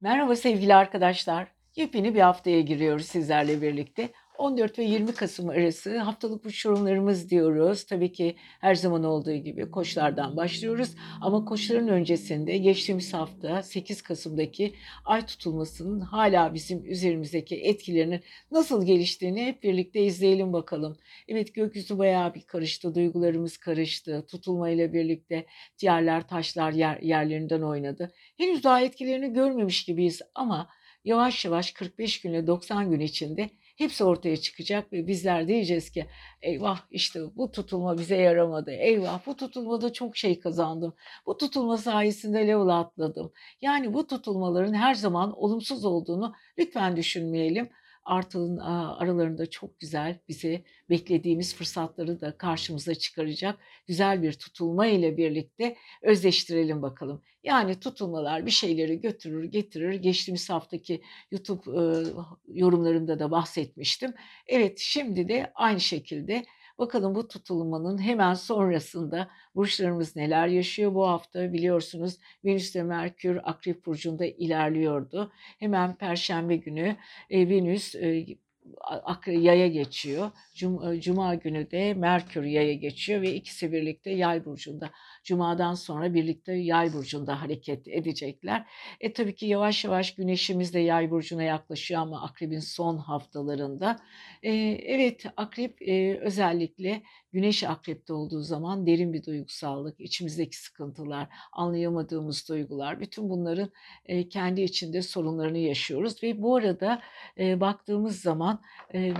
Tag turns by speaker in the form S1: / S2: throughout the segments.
S1: Merhaba sevgili arkadaşlar. Yepyeni bir haftaya giriyoruz sizlerle birlikte. 14 ve 20 Kasım arası haftalık burç yorumlarımız diyoruz. Tabii ki her zaman olduğu gibi koçlardan başlıyoruz. Ama koçların öncesinde geçtiğimiz hafta 8 Kasım'daki ay tutulmasının hala bizim üzerimizdeki etkilerinin nasıl geliştiğini hep birlikte izleyelim bakalım. Evet gökyüzü bayağı bir karıştı, duygularımız karıştı. Tutulmayla birlikte yerler, taşlar yer, yerlerinden oynadı. Henüz daha etkilerini görmemiş gibiyiz ama yavaş yavaş 45 günle 90 gün içinde hepsi ortaya çıkacak ve bizler diyeceğiz ki eyvah işte bu tutulma bize yaramadı. Eyvah bu tutulmada çok şey kazandım. Bu tutulma sayesinde level atladım. Yani bu tutulmaların her zaman olumsuz olduğunu lütfen düşünmeyelim. Artığın aralarında çok güzel bize beklediğimiz fırsatları da karşımıza çıkaracak güzel bir tutulma ile birlikte özleştirelim bakalım. Yani tutulmalar bir şeyleri götürür getirir. Geçtiğimiz haftaki YouTube yorumlarımda da bahsetmiştim. Evet şimdi de aynı şekilde Bakalım bu tutulmanın hemen sonrasında burçlarımız neler yaşıyor bu hafta biliyorsunuz Venüs ve Merkür Akrep Burcu'nda ilerliyordu. Hemen Perşembe günü e, Venüs e, yaya geçiyor. Cuma, Cuma günü de Merkür yaya geçiyor ve ikisi birlikte yay burcunda. Cuma'dan sonra birlikte yay burcunda hareket edecekler. E tabii ki yavaş yavaş güneşimiz de yay burcuna yaklaşıyor ama akrebin son haftalarında. E, evet akrep e, özellikle güneş akrepte olduğu zaman derin bir duygusallık, içimizdeki sıkıntılar, anlayamadığımız duygular, bütün bunların e, kendi içinde sorunlarını yaşıyoruz ve bu arada e, baktığımız zaman e,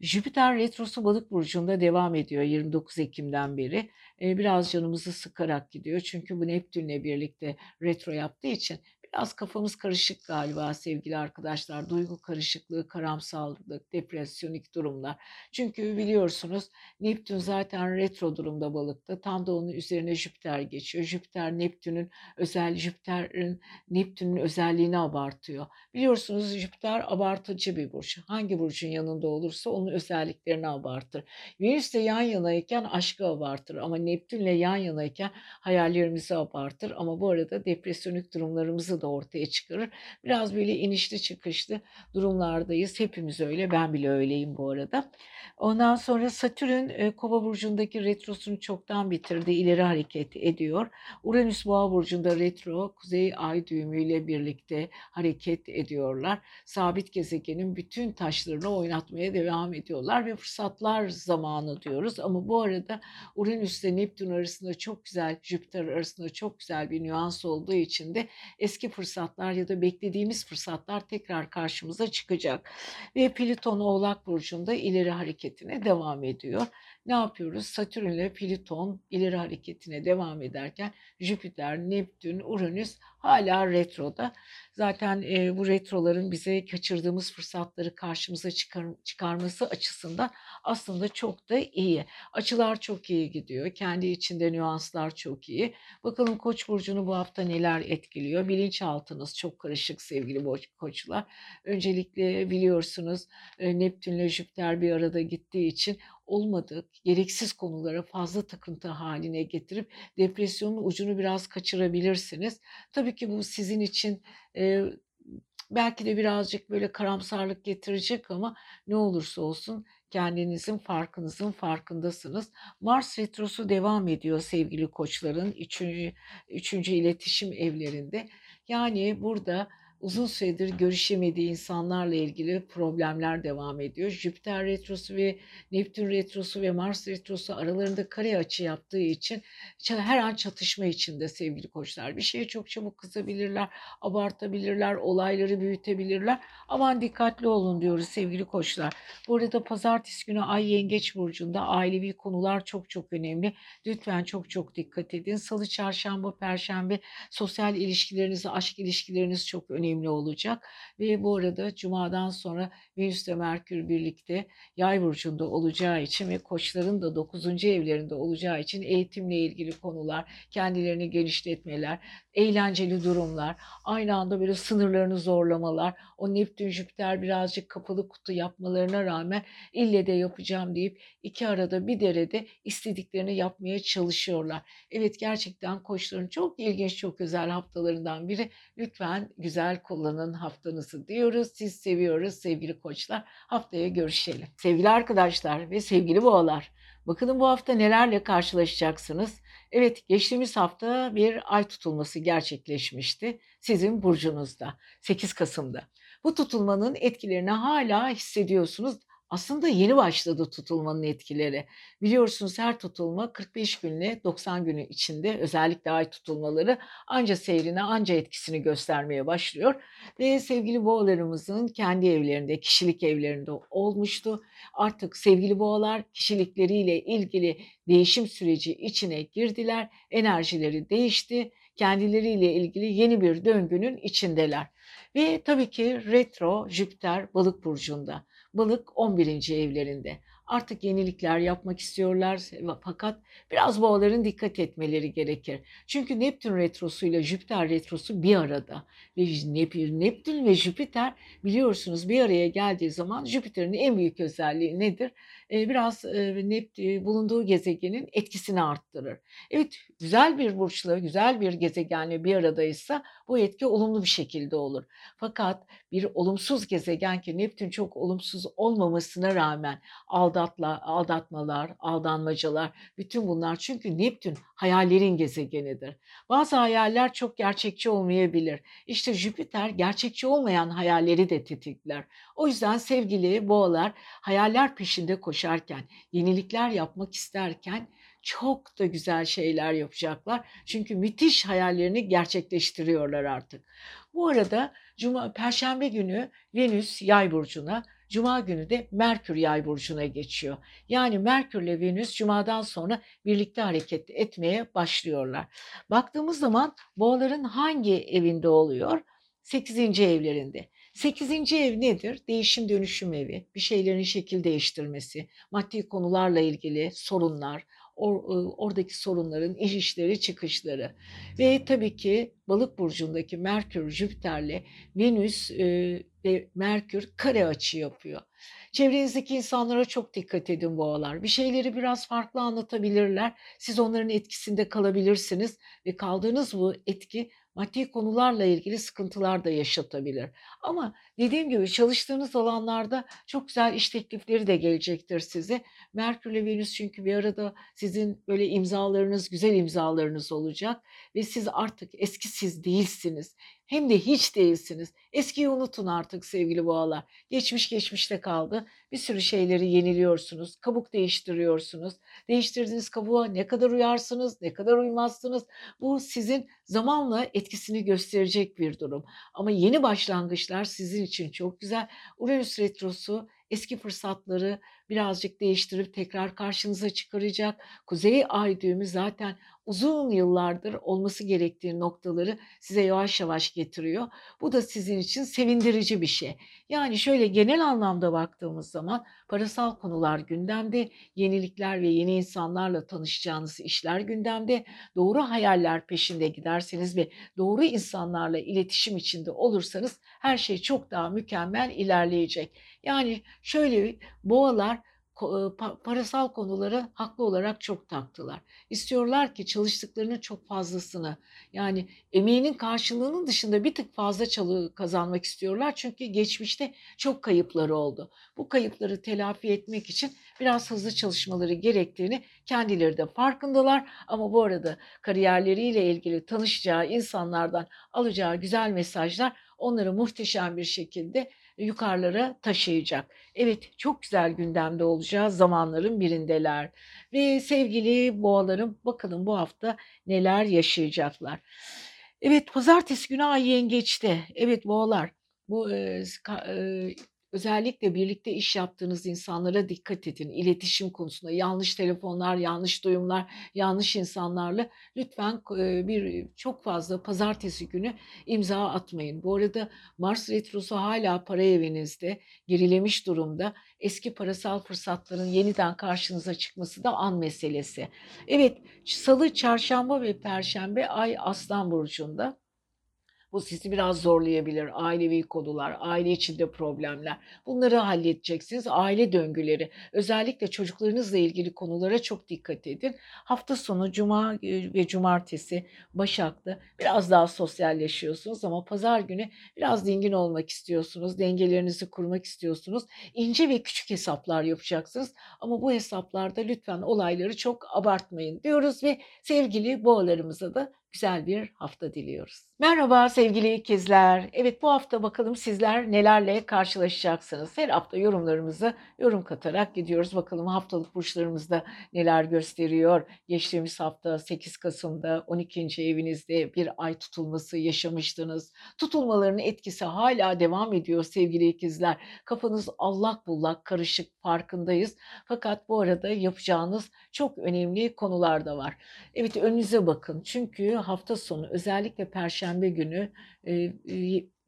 S1: Jüpiter retrosu balık burcunda devam ediyor 29 Ekim'den beri. Biraz canımızı sıkarak gidiyor çünkü bu Neptün'le birlikte retro yaptığı için Biraz kafamız karışık galiba sevgili arkadaşlar. Duygu karışıklığı, karamsallık, depresyonik durumlar. Çünkü biliyorsunuz Neptün zaten retro durumda balıkta. Tam da onun üzerine Jüpiter geçiyor. Jüpiter Neptün'ün özel Jüpiter'in Neptün'ün özelliğini abartıyor. Biliyorsunuz Jüpiter abartıcı bir burç. Hangi burcun yanında olursa onun özelliklerini abartır. Venüs de yan yanayken aşkı abartır ama Neptünle yan yanayken hayallerimizi abartır. Ama bu arada depresyonik durumlarımızı da da ortaya çıkarır. Biraz böyle inişli çıkışlı durumlardayız. Hepimiz öyle. Ben bile öyleyim bu arada. Ondan sonra Satürn e, Kova burcundaki retrosunu çoktan bitirdi. İleri hareket ediyor. Uranüs Boğa burcunda retro Kuzey Ay düğümüyle birlikte hareket ediyorlar. Sabit gezegenin bütün taşlarını oynatmaya devam ediyorlar ve fırsatlar zamanı diyoruz. Ama bu arada Uranüs ile Neptün arasında çok güzel, Jüpiter arasında çok güzel bir nüans olduğu için de eski fırsatlar ya da beklediğimiz fırsatlar tekrar karşımıza çıkacak. Ve Plüton Oğlak Burcu'nda ileri hareketine devam ediyor. Ne yapıyoruz? Satürn ile Plüton ileri hareketine devam ederken Jüpiter, Neptün, Uranüs hala retroda. Zaten e, bu retroların bize kaçırdığımız fırsatları karşımıza çıkar, çıkarması açısından aslında çok da iyi. Açılar çok iyi gidiyor. Kendi içinde nüanslar çok iyi. Bakalım Koç burcunu bu hafta neler etkiliyor? Bilinçaltınız çok karışık sevgili koçlar. Öncelikle biliyorsunuz e, Neptün ile Jüpiter bir arada gittiği için olmadık, gereksiz konulara fazla takıntı haline getirip depresyonun ucunu biraz kaçırabilirsiniz. Tabii ki bu sizin için e, belki de birazcık böyle karamsarlık getirecek ama ne olursa olsun kendinizin farkınızın farkındasınız. Mars retrosu devam ediyor sevgili koçların üçüncü, üçüncü iletişim evlerinde. Yani burada uzun süredir görüşemediği insanlarla ilgili problemler devam ediyor. Jüpiter retrosu ve Neptün retrosu ve Mars retrosu aralarında kare açı yaptığı için her an çatışma içinde sevgili koçlar. Bir şeye çok çabuk kızabilirler, abartabilirler, olayları büyütebilirler. Aman dikkatli olun diyoruz sevgili koçlar. Bu arada pazartesi günü Ay Yengeç Burcu'nda ailevi konular çok çok önemli. Lütfen çok çok dikkat edin. Salı, çarşamba, perşembe sosyal ilişkileriniz, aşk ilişkileriniz çok önemli önemli olacak. Ve bu arada Cuma'dan sonra Venüs ve Merkür birlikte yay burcunda olacağı için ve koçların da 9. evlerinde olacağı için eğitimle ilgili konular, kendilerini genişletmeler, eğlenceli durumlar, aynı anda böyle sınırlarını zorlamalar, o Neptün Jüpiter birazcık kapalı kutu yapmalarına rağmen ille de yapacağım deyip iki arada bir derede istediklerini yapmaya çalışıyorlar. Evet gerçekten koçların çok ilginç, çok özel haftalarından biri. Lütfen güzel güzel kullanın haftanızı diyoruz. Siz seviyoruz sevgili koçlar. Haftaya görüşelim. Sevgili arkadaşlar ve sevgili boğalar. Bakalım bu hafta nelerle karşılaşacaksınız. Evet geçtiğimiz hafta bir ay tutulması gerçekleşmişti sizin burcunuzda 8 Kasım'da. Bu tutulmanın etkilerini hala hissediyorsunuz aslında yeni başladı tutulmanın etkileri. Biliyorsunuz her tutulma 45 günle 90 günü içinde özellikle ay tutulmaları anca seyrine anca etkisini göstermeye başlıyor. Ve sevgili boğalarımızın kendi evlerinde, kişilik evlerinde olmuştu. Artık sevgili boğalar kişilikleriyle ilgili değişim süreci içine girdiler. Enerjileri değişti. Kendileriyle ilgili yeni bir döngünün içindeler. Ve tabii ki retro Jüpiter balık burcunda. Balık 11. evlerinde. Artık yenilikler yapmak istiyorlar fakat biraz boğaların dikkat etmeleri gerekir. Çünkü Neptün retrosu ile Jüpiter retrosu bir arada. Ve Neptün ve Jüpiter biliyorsunuz bir araya geldiği zaman Jüpiter'in en büyük özelliği nedir? Biraz Neptün bulunduğu gezegenin etkisini arttırır. Evet güzel bir burçla, güzel bir gezegenle bir aradaysa bu etki olumlu bir şekilde olur. Fakat bir olumsuz gezegen ki Neptün çok olumsuz olmamasına rağmen aldatla, aldatmalar, aldanmacalar bütün bunlar çünkü Neptün hayallerin gezegenidir. Bazı hayaller çok gerçekçi olmayabilir. İşte Jüpiter gerçekçi olmayan hayalleri de tetikler. O yüzden sevgili boğalar hayaller peşinde koşarken, yenilikler yapmak isterken çok da güzel şeyler yapacaklar. Çünkü müthiş hayallerini gerçekleştiriyorlar artık. Bu arada Cuma, Perşembe günü Venüs yay burcuna, Cuma günü de Merkür yay burcuna geçiyor. Yani Merkür ile Venüs Cuma'dan sonra birlikte hareket etmeye başlıyorlar. Baktığımız zaman boğaların hangi evinde oluyor? 8. evlerinde. 8. ev nedir? Değişim dönüşüm evi. Bir şeylerin şekil değiştirmesi, maddi konularla ilgili sorunlar, or, oradaki sorunların iş işleri çıkışları ve tabii ki balık burcundaki Merkür Jüpiter'le Venüs e, ve Merkür kare açı yapıyor. Çevrenizdeki insanlara çok dikkat edin boğalar. Bir şeyleri biraz farklı anlatabilirler. Siz onların etkisinde kalabilirsiniz ve kaldığınız bu etki maddi konularla ilgili sıkıntılar da yaşatabilir. Ama dediğim gibi çalıştığınız alanlarda çok güzel iş teklifleri de gelecektir size. Merkür ile Venüs çünkü bir arada sizin böyle imzalarınız, güzel imzalarınız olacak ve siz artık eski siz değilsiniz. Hem de hiç değilsiniz. Eskiyi unutun artık sevgili boğalar. Geçmiş geçmişte kaldı. Bir sürü şeyleri yeniliyorsunuz. Kabuk değiştiriyorsunuz. Değiştirdiğiniz kabuğa ne kadar uyarsınız, ne kadar uymazsınız. Bu sizin zamanla etkisini gösterecek bir durum. Ama yeni başlangıçlar sizin için çok güzel. Uranüs retrosu eski fırsatları birazcık değiştirip tekrar karşınıza çıkaracak. Kuzey ay düğümü zaten uzun yıllardır olması gerektiği noktaları size yavaş yavaş getiriyor. Bu da sizin için sevindirici bir şey. Yani şöyle genel anlamda baktığımız zaman parasal konular gündemde, yenilikler ve yeni insanlarla tanışacağınız işler gündemde, doğru hayaller peşinde giderseniz ve doğru insanlarla iletişim içinde olursanız her şey çok daha mükemmel ilerleyecek. Yani şöyle boğalar parasal konuları haklı olarak çok taktılar. İstiyorlar ki çalıştıklarının çok fazlasını yani emeğinin karşılığının dışında bir tık fazla çalı kazanmak istiyorlar. Çünkü geçmişte çok kayıpları oldu. Bu kayıpları telafi etmek için biraz hızlı çalışmaları gerektiğini kendileri de farkındalar. Ama bu arada kariyerleriyle ilgili tanışacağı insanlardan alacağı güzel mesajlar onları muhteşem bir şekilde yukarılara taşıyacak. Evet çok güzel gündemde olacağız zamanların birindeler. Ve sevgili boğalarım bakalım bu hafta neler yaşayacaklar. Evet pazartesi günü ay yengeçte. Evet boğalar bu e, e, Özellikle birlikte iş yaptığınız insanlara dikkat edin. İletişim konusunda yanlış telefonlar, yanlış duyumlar, yanlış insanlarla lütfen bir çok fazla pazartesi günü imza atmayın. Bu arada Mars retrosu hala para evinizde gerilemiş durumda. Eski parasal fırsatların yeniden karşınıza çıkması da an meselesi. Evet, salı, çarşamba ve perşembe ay Aslan burcunda. Bu sizi biraz zorlayabilir. Ailevi konular, aile içinde problemler. Bunları halledeceksiniz. Aile döngüleri. Özellikle çocuklarınızla ilgili konulara çok dikkat edin. Hafta sonu cuma e, ve cumartesi Başak'ta biraz daha sosyalleşiyorsunuz ama pazar günü biraz dingin olmak istiyorsunuz. Dengelerinizi kurmak istiyorsunuz. İnce ve küçük hesaplar yapacaksınız. Ama bu hesaplarda lütfen olayları çok abartmayın diyoruz ve sevgili boğalarımıza da güzel bir hafta diliyoruz. Merhaba sevgili ikizler. Evet bu hafta bakalım sizler nelerle karşılaşacaksınız. Her hafta yorumlarımızı yorum katarak gidiyoruz. Bakalım haftalık burçlarımızda neler gösteriyor. Geçtiğimiz hafta 8 Kasım'da 12. evinizde bir ay tutulması yaşamıştınız. Tutulmaların etkisi hala devam ediyor sevgili ikizler. Kafanız allak bullak karışık farkındayız. Fakat bu arada yapacağınız çok önemli konular da var. Evet önünüze bakın. Çünkü hafta sonu özellikle perşembe günü e,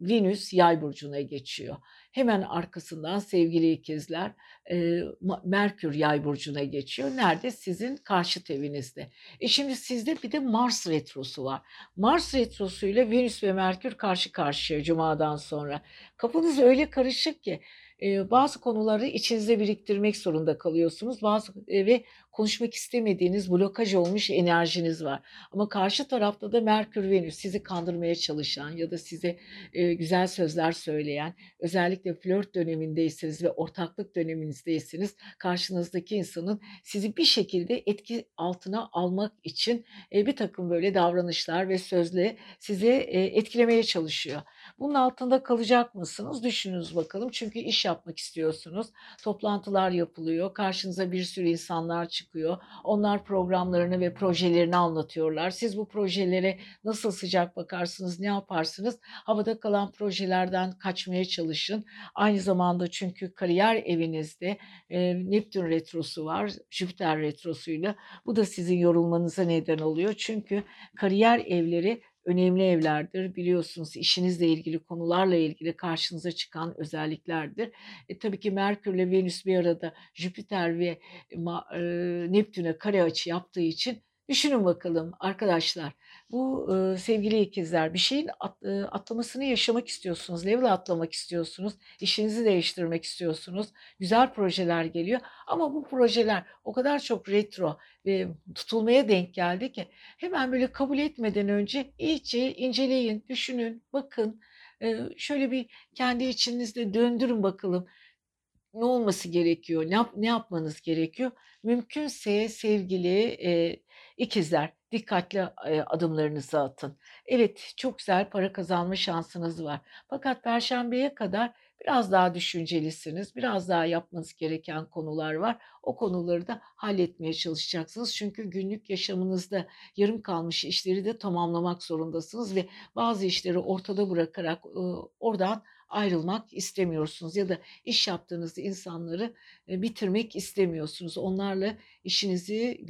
S1: Venüs yay burcuna geçiyor. Hemen arkasından sevgili ikizler e, Merkür yay burcuna geçiyor. Nerede? Sizin karşıt evinizde. E şimdi sizde bir de Mars retrosu var. Mars retrosu ile Venüs ve Merkür karşı karşıya Cuma'dan sonra. Kafanız öyle karışık ki e, bazı konuları içinizde biriktirmek zorunda kalıyorsunuz. Bazı e, ve konuşmak istemediğiniz blokaj olmuş enerjiniz var. Ama karşı tarafta da Merkür Venüs sizi kandırmaya çalışan ya da size e, güzel sözler söyleyen, özellikle flört dönemindeyseniz ve ortaklık döneminizdeyseniz karşınızdaki insanın sizi bir şekilde etki altına almak için e, bir takım böyle davranışlar ve sözle sizi e, etkilemeye çalışıyor. Bunun altında kalacak mısınız? Düşününüz bakalım. Çünkü iş yapmak istiyorsunuz. Toplantılar yapılıyor. Karşınıza bir sürü insanlar çıkıyor. Onlar programlarını ve projelerini anlatıyorlar. Siz bu projelere nasıl sıcak bakarsınız, ne yaparsınız? Havada kalan projelerden kaçmaya çalışın. Aynı zamanda çünkü kariyer evinizde e, Neptün retrosu var, Jüpiter retrosuyla. Bu da sizin yorulmanıza neden oluyor. Çünkü kariyer evleri önemli evlerdir. Biliyorsunuz işinizle ilgili konularla ilgili karşınıza çıkan özelliklerdir. E, tabii ki Merkür ile Venüs bir arada Jüpiter ve e, Neptün'e kare açı yaptığı için Düşünün bakalım arkadaşlar. Bu e, sevgili ikizler bir şeyin at, e, atlamasını yaşamak istiyorsunuz. Level atlamak istiyorsunuz. işinizi değiştirmek istiyorsunuz. Güzel projeler geliyor. Ama bu projeler o kadar çok retro ve tutulmaya denk geldi ki hemen böyle kabul etmeden önce iyice inceleyin, düşünün, bakın. E, şöyle bir kendi içinizde döndürün bakalım ne olması gerekiyor, ne, yap, ne yapmanız gerekiyor. Mümkünse sevgili e, ikizler dikkatli adımlarınızı atın. Evet çok güzel para kazanma şansınız var. Fakat perşembeye kadar biraz daha düşüncelisiniz. Biraz daha yapmanız gereken konular var. O konuları da halletmeye çalışacaksınız. Çünkü günlük yaşamınızda yarım kalmış işleri de tamamlamak zorundasınız ve bazı işleri ortada bırakarak oradan ayrılmak istemiyorsunuz ya da iş yaptığınız insanları bitirmek istemiyorsunuz. Onlarla işinizi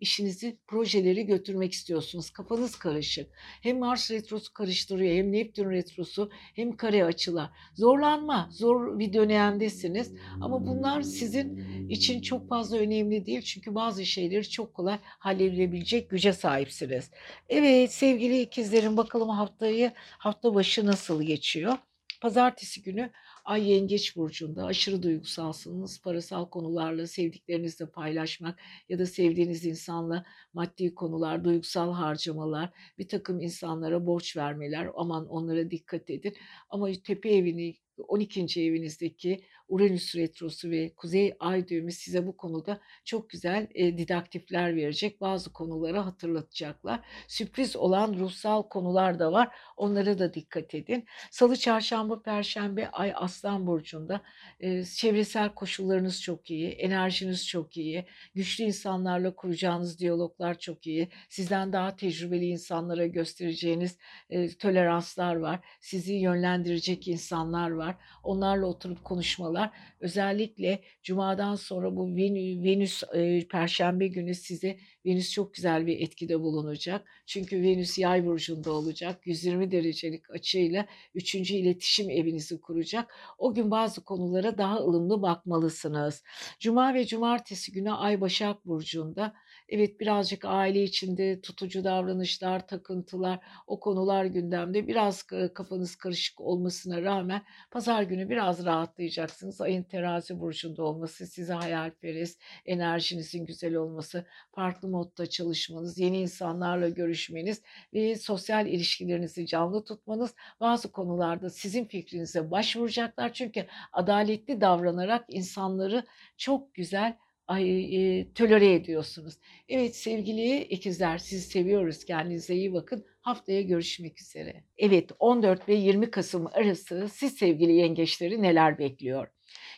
S1: işinizi projeleri götürmek istiyorsunuz. Kafanız karışık. Hem Mars retrosu karıştırıyor hem Neptün retrosu hem kare açılar. Zorlanma, zor bir dönemdesiniz ama bunlar sizin için çok fazla önemli değil. Çünkü bazı şeyleri çok kolay halledilebilecek güce sahipsiniz. Evet sevgili ikizlerim bakalım haftayı hafta başı nasıl geçiyor? Pazartesi günü Ay Yengeç Burcu'nda aşırı duygusalsınız. Parasal konularla sevdiklerinizle paylaşmak ya da sevdiğiniz insanla maddi konular, duygusal harcamalar, bir takım insanlara borç vermeler. Aman onlara dikkat edin. Ama tepe evini 12. evinizdeki Uranüs retrosu ve Kuzey Ay düğümü size bu konuda çok güzel e, didaktifler verecek. Bazı konuları hatırlatacaklar. Sürpriz olan ruhsal konular da var. Onlara da dikkat edin. Salı, çarşamba, perşembe Ay Aslan burcunda e, çevresel koşullarınız çok iyi, enerjiniz çok iyi, güçlü insanlarla kuracağınız diyaloglar çok iyi. Sizden daha tecrübeli insanlara göstereceğiniz e, toleranslar var. Sizi yönlendirecek insanlar var. Onlarla oturup konuşmalar var. Özellikle Cuma'dan sonra bu Venüs e, Perşembe günü size Venüs çok güzel bir etkide bulunacak. Çünkü Venüs yay burcunda olacak. 120 derecelik açıyla 3. iletişim evinizi kuracak. O gün bazı konulara daha ılımlı bakmalısınız. Cuma ve cumartesi günü Ay Başak Burcu'nda Evet, birazcık aile içinde tutucu davranışlar, takıntılar, o konular gündemde. Biraz kafanız karışık olmasına rağmen pazar günü biraz rahatlayacaksınız. Ayın Terazi burcunda olması, size hayalperest, enerjinizin güzel olması, farklı modda çalışmanız, yeni insanlarla görüşmeniz ve sosyal ilişkilerinizi canlı tutmanız bazı konularda sizin fikrinize başvuracaklar. Çünkü adaletli davranarak insanları çok güzel ay, eee, tolere ediyorsunuz. Evet sevgili ikizler sizi seviyoruz. Kendinize iyi bakın. Haftaya görüşmek üzere. Evet 14 ve 20 Kasım arası siz sevgili yengeçleri neler bekliyor?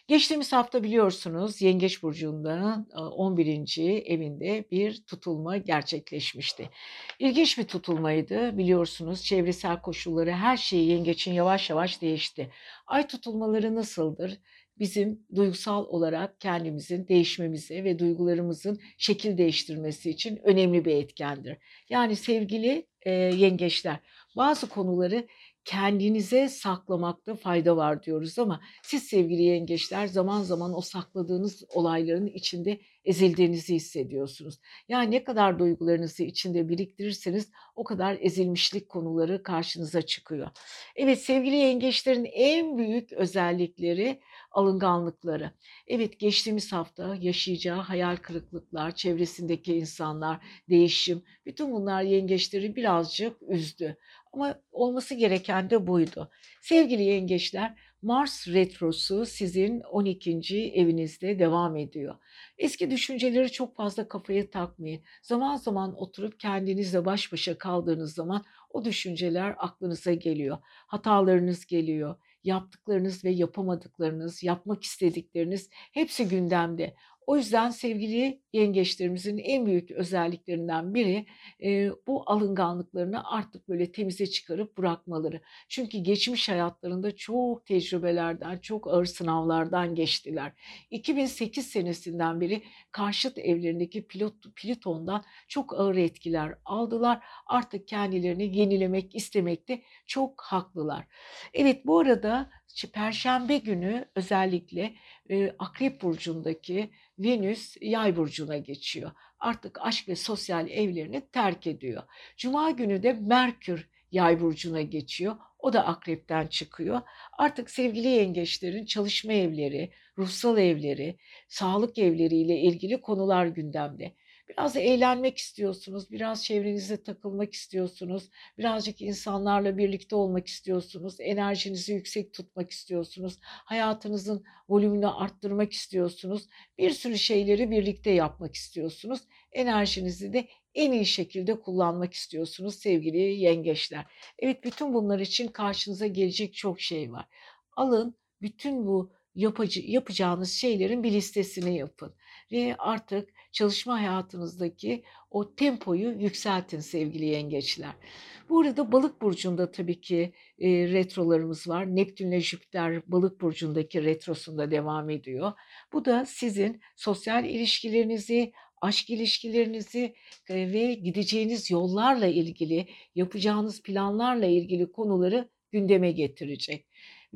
S1: Geçtiğimiz hafta biliyorsunuz Yengeç Burcu'nda e, 11. evinde bir tutulma gerçekleşmişti. İlginç bir tutulmaydı biliyorsunuz çevresel koşulları her şeyi Yengeç'in yavaş yavaş değişti. Ay tutulmaları nasıldır? Bizim duygusal olarak kendimizin değişmemize ve duygularımızın şekil değiştirmesi için önemli bir etkendir. Yani sevgili e, yengeçler bazı konuları kendinize saklamakta fayda var diyoruz ama siz sevgili yengeçler zaman zaman o sakladığınız olayların içinde ezildiğinizi hissediyorsunuz. Yani ne kadar duygularınızı içinde biriktirirseniz o kadar ezilmişlik konuları karşınıza çıkıyor. Evet sevgili yengeçlerin en büyük özellikleri alınganlıkları. Evet geçtiğimiz hafta yaşayacağı hayal kırıklıklar, çevresindeki insanlar, değişim, bütün bunlar yengeçleri birazcık üzdü. Ama olması gereken de buydu. Sevgili yengeçler, Mars retrosu sizin 12. evinizde devam ediyor. Eski düşünceleri çok fazla kafaya takmayın. Zaman zaman oturup kendinizle baş başa kaldığınız zaman o düşünceler aklınıza geliyor. Hatalarınız geliyor yaptıklarınız ve yapamadıklarınız, yapmak istedikleriniz hepsi gündemde. O yüzden sevgili yengeçlerimizin en büyük özelliklerinden biri e, bu alınganlıklarını artık böyle temize çıkarıp bırakmaları. Çünkü geçmiş hayatlarında çok tecrübelerden, çok ağır sınavlardan geçtiler. 2008 senesinden beri karşıt evlerindeki pilot, Plüton'dan çok ağır etkiler aldılar. Artık kendilerini yenilemek istemekte çok haklılar. Evet bu arada Perşembe günü özellikle e, Akrep Burcu'ndaki Venüs Yay Burcu'na geçiyor. Artık aşk ve sosyal evlerini terk ediyor. Cuma günü de Merkür Yay Burcu'na geçiyor. O da akrepten çıkıyor. Artık sevgili yengeçlerin çalışma evleri, ruhsal evleri, sağlık evleriyle ilgili konular gündemde. Biraz eğlenmek istiyorsunuz, biraz çevrenizde takılmak istiyorsunuz, birazcık insanlarla birlikte olmak istiyorsunuz, enerjinizi yüksek tutmak istiyorsunuz, hayatınızın volümünü arttırmak istiyorsunuz, bir sürü şeyleri birlikte yapmak istiyorsunuz, enerjinizi de en iyi şekilde kullanmak istiyorsunuz sevgili yengeçler. Evet bütün bunlar için karşınıza gelecek çok şey var. Alın bütün bu yapıcı, yapacağınız şeylerin bir listesini yapın ve artık çalışma hayatınızdaki o tempoyu yükseltin sevgili yengeçler. Bu arada balık burcunda tabii ki e, retrolarımız var. Neptün ile Jüpiter balık burcundaki retrosunda devam ediyor. Bu da sizin sosyal ilişkilerinizi, aşk ilişkilerinizi e, ve gideceğiniz yollarla ilgili, yapacağınız planlarla ilgili konuları gündeme getirecek.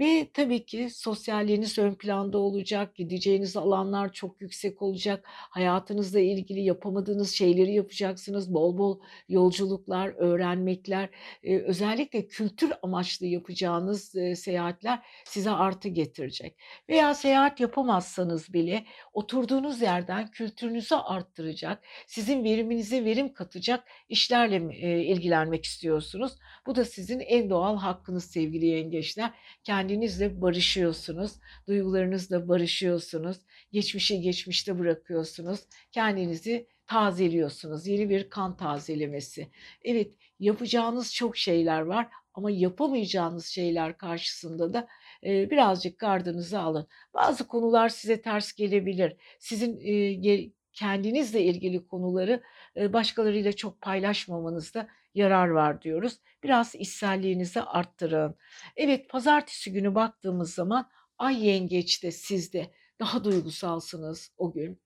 S1: Ve tabii ki sosyalliğiniz ön planda olacak, gideceğiniz alanlar çok yüksek olacak. Hayatınızla ilgili yapamadığınız şeyleri yapacaksınız. Bol bol yolculuklar, öğrenmekler, özellikle kültür amaçlı yapacağınız, seyahatler size artı getirecek. Veya seyahat yapamazsanız bile oturduğunuz yerden kültürünüzü arttıracak, sizin veriminize verim katacak işlerle ilgilenmek istiyorsunuz? Bu da sizin en doğal hakkınız sevgili yengeçler. Kendinizle barışıyorsunuz, duygularınızla barışıyorsunuz, geçmişi geçmişte bırakıyorsunuz, kendinizi tazeliyorsunuz. Yeni bir kan tazelemesi. Evet, yapacağınız çok şeyler var ama yapamayacağınız şeyler karşısında da e, birazcık gardınızı alın. Bazı konular size ters gelebilir. Sizin e, kendinizle ilgili konuları başkalarıyla çok paylaşmamanızda yarar var diyoruz. Biraz içselliğinizi arttırın. Evet pazartesi günü baktığımız zaman ay yengeçte sizde daha duygusalsınız o gün.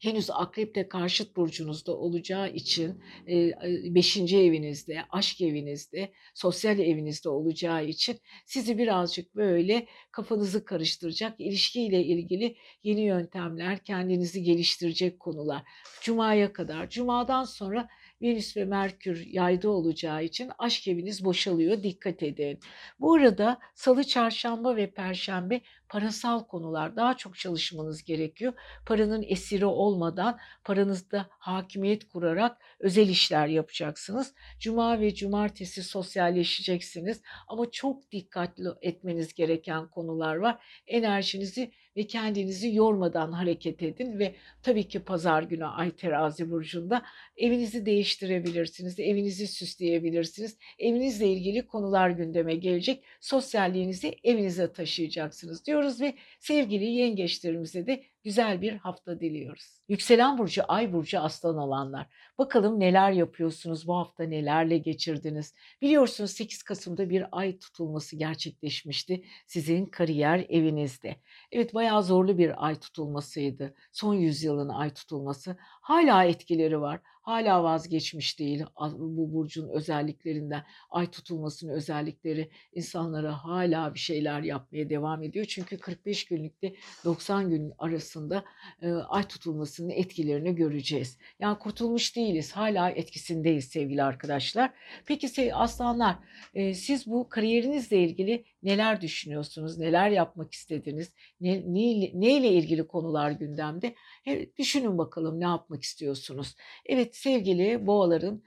S1: henüz akrepte karşıt burcunuzda olacağı için e, e, beşinci evinizde, aşk evinizde, sosyal evinizde olacağı için sizi birazcık böyle kafanızı karıştıracak, ilişkiyle ilgili yeni yöntemler, kendinizi geliştirecek konular. Cuma'ya kadar, Cuma'dan sonra Venüs ve Merkür yayda olacağı için aşk eviniz boşalıyor. Dikkat edin. Bu arada salı, çarşamba ve perşembe parasal konular daha çok çalışmanız gerekiyor. Paranın esiri olmadan paranızda hakimiyet kurarak özel işler yapacaksınız. Cuma ve cumartesi sosyalleşeceksiniz ama çok dikkatli etmeniz gereken konular var. Enerjinizi ve kendinizi yormadan hareket edin ve tabii ki pazar günü Ay Terazi burcunda evinizi değiştirebilirsiniz, evinizi süsleyebilirsiniz. Evinizle ilgili konular gündeme gelecek. Sosyalliğinizi evinize taşıyacaksınız diyoruz ve sevgili yengeçlerimize de güzel bir hafta diliyoruz. Yükselen burcu, ay burcu aslan olanlar. Bakalım neler yapıyorsunuz bu hafta nelerle geçirdiniz. Biliyorsunuz 8 Kasım'da bir ay tutulması gerçekleşmişti sizin kariyer evinizde. Evet bayağı zorlu bir ay tutulmasıydı. Son yüzyılın ay tutulması. Hala etkileri var hala vazgeçmiş değil bu burcun özelliklerinden. Ay tutulmasının özellikleri insanlara hala bir şeyler yapmaya devam ediyor. Çünkü 45 günlükte 90 gün arasında e, ay tutulmasının etkilerini göreceğiz. Yani kurtulmuş değiliz. Hala etkisindeyiz sevgili arkadaşlar. Peki aslanlar e, siz bu kariyerinizle ilgili neler düşünüyorsunuz? Neler yapmak istediniz? Ne, ne, neyle ilgili konular gündemde? He, düşünün bakalım ne yapmak istiyorsunuz? Evet sevgili boğaların,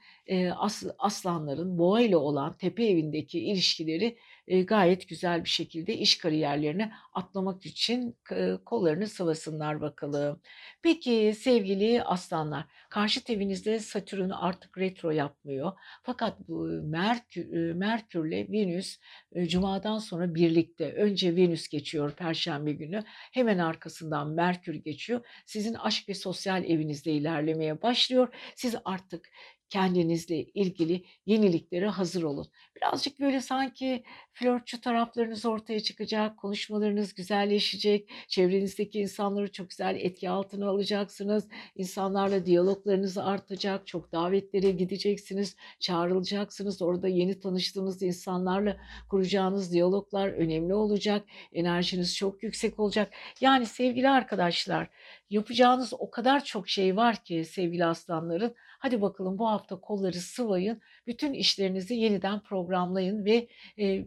S1: as, aslanların boğa ile olan tepe evindeki ilişkileri gayet güzel bir şekilde iş kariyerlerine atlamak için kollarını sıvasınlar bakalım. Peki sevgili aslanlar, karşı evinizde Satürn artık retro yapmıyor. Fakat bu Merkür, Merkürle Venüs Cuma'dan sonra birlikte. Önce Venüs geçiyor Perşembe günü. Hemen arkasından Merkür geçiyor. Sizin aşk ve sosyal evinizde ilerlemeye başlıyor. Siz artık kendinizle ilgili yeniliklere hazır olun. Birazcık böyle sanki flörtçü taraflarınız ortaya çıkacak, konuşmalarınız güzelleşecek, çevrenizdeki insanları çok güzel etki altına alacaksınız, insanlarla diyaloglarınız artacak, çok davetlere gideceksiniz, çağrılacaksınız, orada yeni tanıştığınız insanlarla kuracağınız diyaloglar önemli olacak, enerjiniz çok yüksek olacak. Yani sevgili arkadaşlar, yapacağınız o kadar çok şey var ki sevgili aslanların, Hadi bakalım bu hafta kolları sıvayın. Bütün işlerinizi yeniden programlayın ve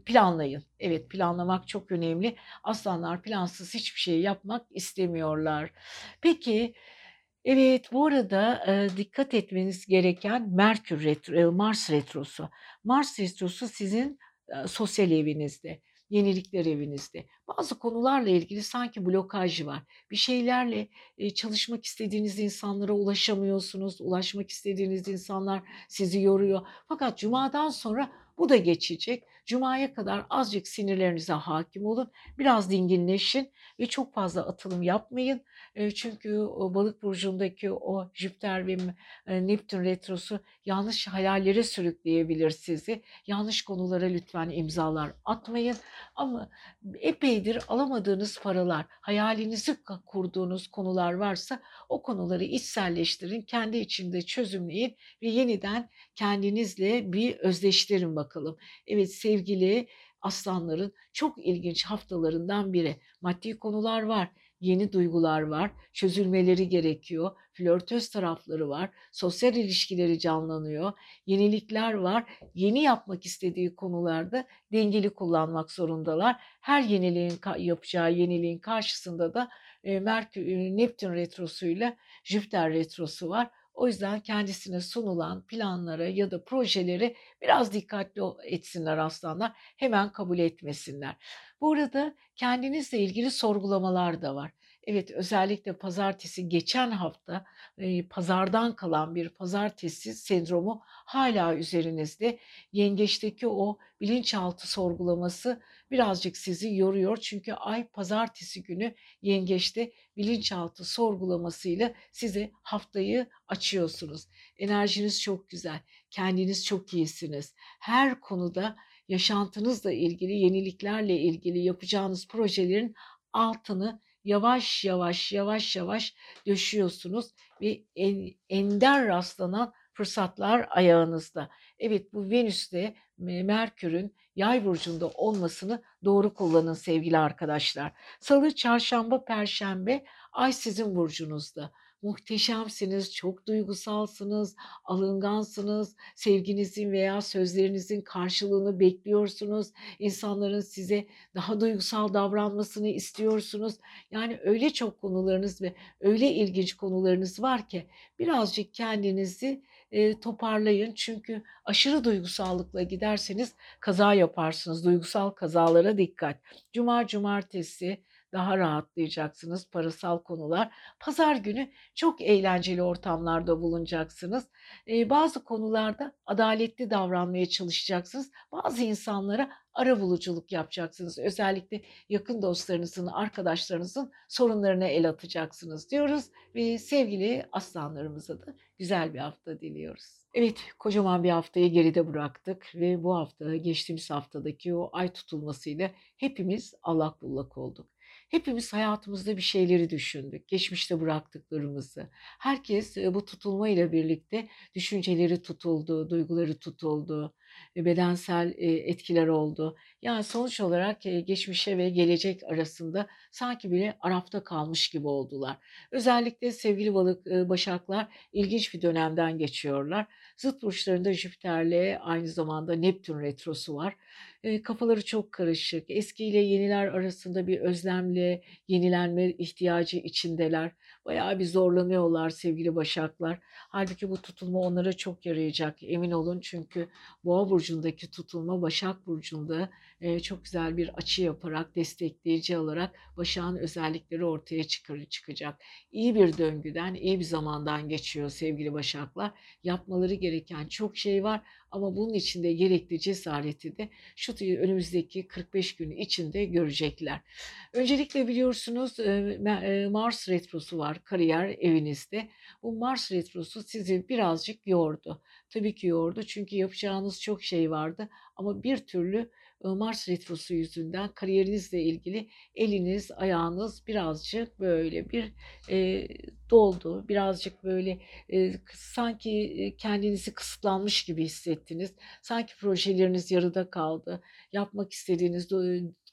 S1: planlayın. Evet planlamak çok önemli. Aslanlar plansız hiçbir şey yapmak istemiyorlar. Peki Evet, bu arada e, dikkat etmeniz gereken Merkür retro, Mars retrosu. Mars retrosu sizin e, sosyal evinizde yenilikler evinizde. Bazı konularla ilgili sanki blokaj var. Bir şeylerle e, çalışmak istediğiniz insanlara ulaşamıyorsunuz. Ulaşmak istediğiniz insanlar sizi yoruyor. Fakat cumadan sonra bu da geçecek. Cuma'ya kadar azıcık sinirlerinize hakim olun. Biraz dinginleşin ve çok fazla atılım yapmayın. Çünkü o balık burcundaki o Jüpiter ve Neptün retrosu yanlış hayallere sürükleyebilir sizi. Yanlış konulara lütfen imzalar atmayın. Ama epeydir alamadığınız paralar, hayalinizi kurduğunuz konular varsa o konuları içselleştirin, kendi içinde çözümleyin ve yeniden kendinizle bir özdeştirin bakalım. Evet sevgili aslanların çok ilginç haftalarından biri. Maddi konular var yeni duygular var, çözülmeleri gerekiyor, flörtöz tarafları var, sosyal ilişkileri canlanıyor, yenilikler var. Yeni yapmak istediği konularda dengeli kullanmak zorundalar. Her yeniliğin yapacağı yeniliğin karşısında da Merkür, Neptün retrosuyla Jüpiter retrosu var. O yüzden kendisine sunulan planlara ya da projeleri biraz dikkatli etsinler aslanlar. Hemen kabul etmesinler. Bu arada kendinizle ilgili sorgulamalar da var. Evet özellikle pazartesi geçen hafta e, pazardan kalan bir pazartesi sendromu hala üzerinizde. Yengeçteki o bilinçaltı sorgulaması birazcık sizi yoruyor. Çünkü ay pazartesi günü yengeçte bilinçaltı sorgulamasıyla size haftayı açıyorsunuz. Enerjiniz çok güzel. Kendiniz çok iyisiniz. Her konuda yaşantınızla ilgili, yeniliklerle ilgili yapacağınız projelerin altını yavaş yavaş yavaş yavaş döşüyorsunuz ve en, ender rastlanan fırsatlar ayağınızda. Evet bu Venüs'te Merkür'ün Yay burcunda olmasını doğru kullanın sevgili arkadaşlar. Salı, çarşamba, perşembe ay sizin burcunuzda muhteşemsiniz, çok duygusalsınız, alıngansınız, sevginizin veya sözlerinizin karşılığını bekliyorsunuz. İnsanların size daha duygusal davranmasını istiyorsunuz. Yani öyle çok konularınız ve öyle ilginç konularınız var ki birazcık kendinizi e, toparlayın. Çünkü aşırı duygusallıkla giderseniz kaza yaparsınız. Duygusal kazalara dikkat. Cuma, cumartesi, daha rahatlayacaksınız parasal konular. Pazar günü çok eğlenceli ortamlarda bulunacaksınız. Ee, bazı konularda adaletli davranmaya çalışacaksınız. Bazı insanlara ara buluculuk yapacaksınız. Özellikle yakın dostlarınızın, arkadaşlarınızın sorunlarına el atacaksınız diyoruz ve sevgili aslanlarımıza da güzel bir hafta diliyoruz. Evet, kocaman bir haftayı geride bıraktık ve bu hafta geçtiğimiz haftadaki o ay tutulmasıyla hepimiz allak bullak olduk. Hepimiz hayatımızda bir şeyleri düşündük, geçmişte bıraktıklarımızı. Herkes bu tutulma ile birlikte düşünceleri tutuldu, duyguları tutuldu, bedensel etkiler oldu. Yani sonuç olarak geçmişe ve gelecek arasında sanki bile arafta kalmış gibi oldular. Özellikle sevgili balık başaklar ilginç bir dönemden geçiyorlar. Zıt burçlarında Jüpiter'le aynı zamanda Neptün retrosu var. kafaları çok karışık. Eski ile yeniler arasında bir özlemle yenilenme ihtiyacı içindeler. Bayağı bir zorlanıyorlar sevgili başaklar. Halbuki bu tutulma onlara çok yarayacak emin olun. Çünkü Boğa burcundaki tutulma Başak burcunda e, çok güzel bir açı yaparak destekleyici olarak Başak'ın özellikleri ortaya çıkar, çıkacak. İyi bir döngüden, iyi bir zamandan geçiyor sevgili Başaklar. Yapmaları gereken çok şey var ama bunun içinde gerekli cesareti de şu önümüzdeki 45 gün içinde görecekler. Öncelikle biliyorsunuz Mars retrosu var kariyer evinizde. Bu Mars retrosu sizi birazcık yordu. Tabii ki yordu çünkü yapacağınız çok şey vardı ama bir türlü Mars retrosu yüzünden kariyerinizle ilgili eliniz, ayağınız birazcık böyle bir e, doldu. Birazcık böyle e, sanki kendinizi kısıtlanmış gibi hissettiniz. Sanki projeleriniz yarıda kaldı. Yapmak istediğiniz,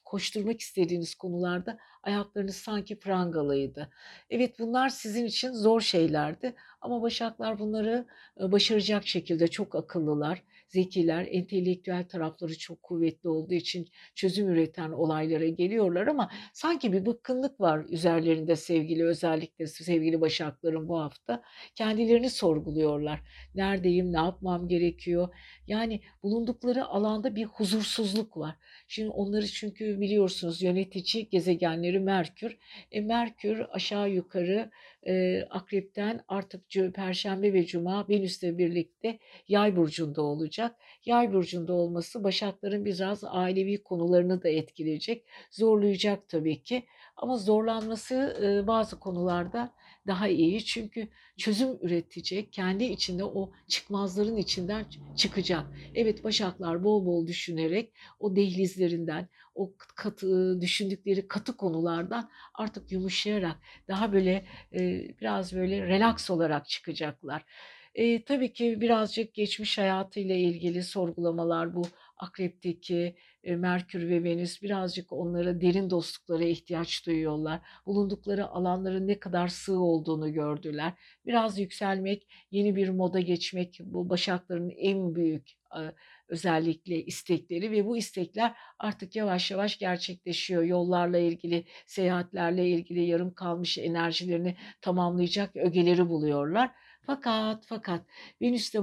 S1: koşturmak istediğiniz konularda ayaklarınız sanki prangalıydı. Evet bunlar sizin için zor şeylerdi ama başaklar bunları başaracak şekilde çok akıllılar zekiler, entelektüel tarafları çok kuvvetli olduğu için çözüm üreten olaylara geliyorlar ama sanki bir bıkkınlık var üzerlerinde sevgili özellikle sevgili başakların bu hafta. Kendilerini sorguluyorlar. Neredeyim, ne yapmam gerekiyor? Yani bulundukları alanda bir huzursuzluk var. Şimdi onları çünkü biliyorsunuz yönetici gezegenleri Merkür. E, Merkür aşağı yukarı e, Akrep'ten artık Perşembe ve Cuma Venüs'le birlikte Yay burcunda olacak. Yay burcunda olması Başakların biraz ailevi konularını da etkileyecek. Zorlayacak tabii ki. Ama zorlanması e, bazı konularda daha iyi. Çünkü çözüm üretecek, kendi içinde o çıkmazların içinden çıkacak. Evet Başaklar bol bol düşünerek o dehlizlerinden, o katı düşündükleri katı konulardan artık yumuşayarak daha böyle e, biraz böyle relax olarak çıkacaklar. E, tabii ki birazcık geçmiş hayatıyla ilgili sorgulamalar bu akrepteki Merkür ve Venüs birazcık onlara derin dostluklara ihtiyaç duyuyorlar. Bulundukları alanların ne kadar sığ olduğunu gördüler. Biraz yükselmek, yeni bir moda geçmek bu başakların en büyük özellikle istekleri ve bu istekler artık yavaş yavaş gerçekleşiyor. Yollarla ilgili, seyahatlerle ilgili yarım kalmış enerjilerini tamamlayacak ögeleri buluyorlar. Fakat fakat Venüs ile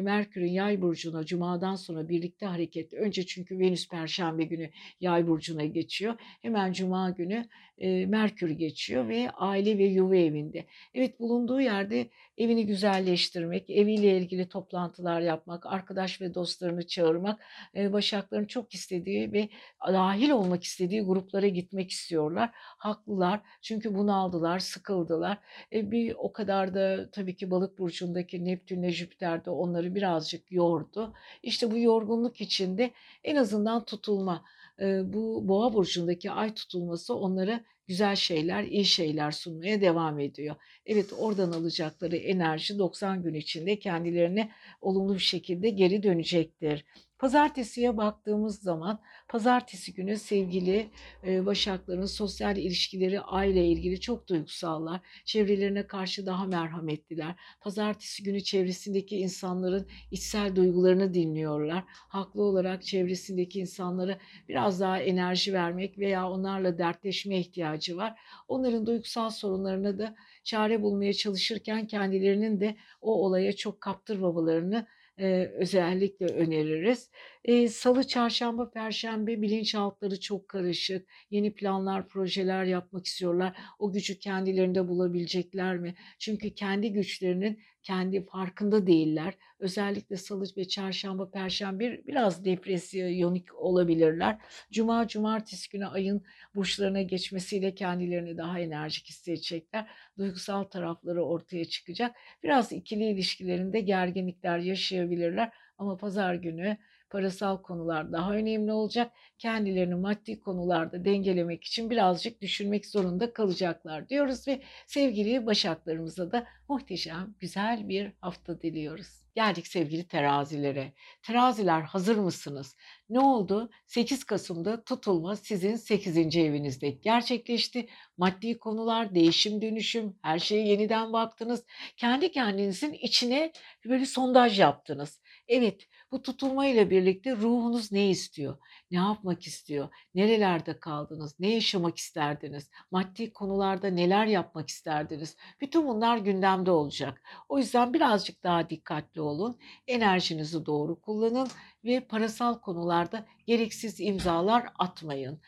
S1: Merkür'ün yay burcuna cumadan sonra birlikte hareket. Önce çünkü Venüs perşembe günü yay burcuna geçiyor. Hemen cuma günü e, Merkür geçiyor ve aile ve yuva evinde. Evet bulunduğu yerde evini güzelleştirmek, eviyle ilgili toplantılar yapmak, arkadaş ve dostlarını çağırmak, e, Başakların çok istediği ve dahil olmak istediği gruplara gitmek istiyorlar. Haklılar çünkü bunaldılar, sıkıldılar. E, bir o kadar da tabii ki balık burcundaki Neptünle Jüpiter de onları birazcık yordu. İşte bu yorgunluk içinde en azından tutulma bu Boğa burcundaki ay tutulması onlara güzel şeyler, iyi şeyler sunmaya devam ediyor. Evet, oradan alacakları enerji 90 gün içinde kendilerine olumlu bir şekilde geri dönecektir. Pazartesiye baktığımız zaman pazartesi günü sevgili e, Başakların sosyal ilişkileri aile ilgili çok duygusallar. Çevrelerine karşı daha merhametliler. Pazartesi günü çevresindeki insanların içsel duygularını dinliyorlar. Haklı olarak çevresindeki insanlara biraz daha enerji vermek veya onlarla dertleşme ihtiyacı var. Onların duygusal sorunlarına da çare bulmaya çalışırken kendilerinin de o olaya çok kaptırmamalarını Özellikle öneririz. Eee, Salı, çarşamba, perşembe bilinçaltları çok karışık. Yeni planlar, projeler yapmak istiyorlar. O gücü kendilerinde bulabilecekler mi? Çünkü kendi güçlerinin kendi farkında değiller. Özellikle salı ve çarşamba, perşembe biraz depresyonik olabilirler. Cuma, cumartesi günü ayın burçlarına geçmesiyle kendilerini daha enerjik hissedecekler. Duygusal tarafları ortaya çıkacak. Biraz ikili ilişkilerinde gerginlikler yaşayabilirler ama pazar günü parasal konular daha önemli olacak. Kendilerini maddi konularda dengelemek için birazcık düşünmek zorunda kalacaklar diyoruz ve sevgili başaklarımıza da muhteşem, güzel bir hafta diliyoruz. Geldik sevgili terazilere. Teraziler hazır mısınız? Ne oldu? 8 Kasım'da tutulma sizin 8. evinizde gerçekleşti. Maddi konular, değişim dönüşüm, her şeye yeniden baktınız. Kendi kendinizin içine böyle sondaj yaptınız. Evet, bu tutulma ile birlikte ruhunuz ne istiyor? Ne yapmak istiyor? Nerelerde kaldınız? Ne yaşamak isterdiniz? Maddi konularda neler yapmak isterdiniz? Bütün bunlar gündemde olacak. O yüzden birazcık daha dikkatli olun. Enerjinizi doğru kullanın ve parasal konularda gereksiz imzalar atmayın.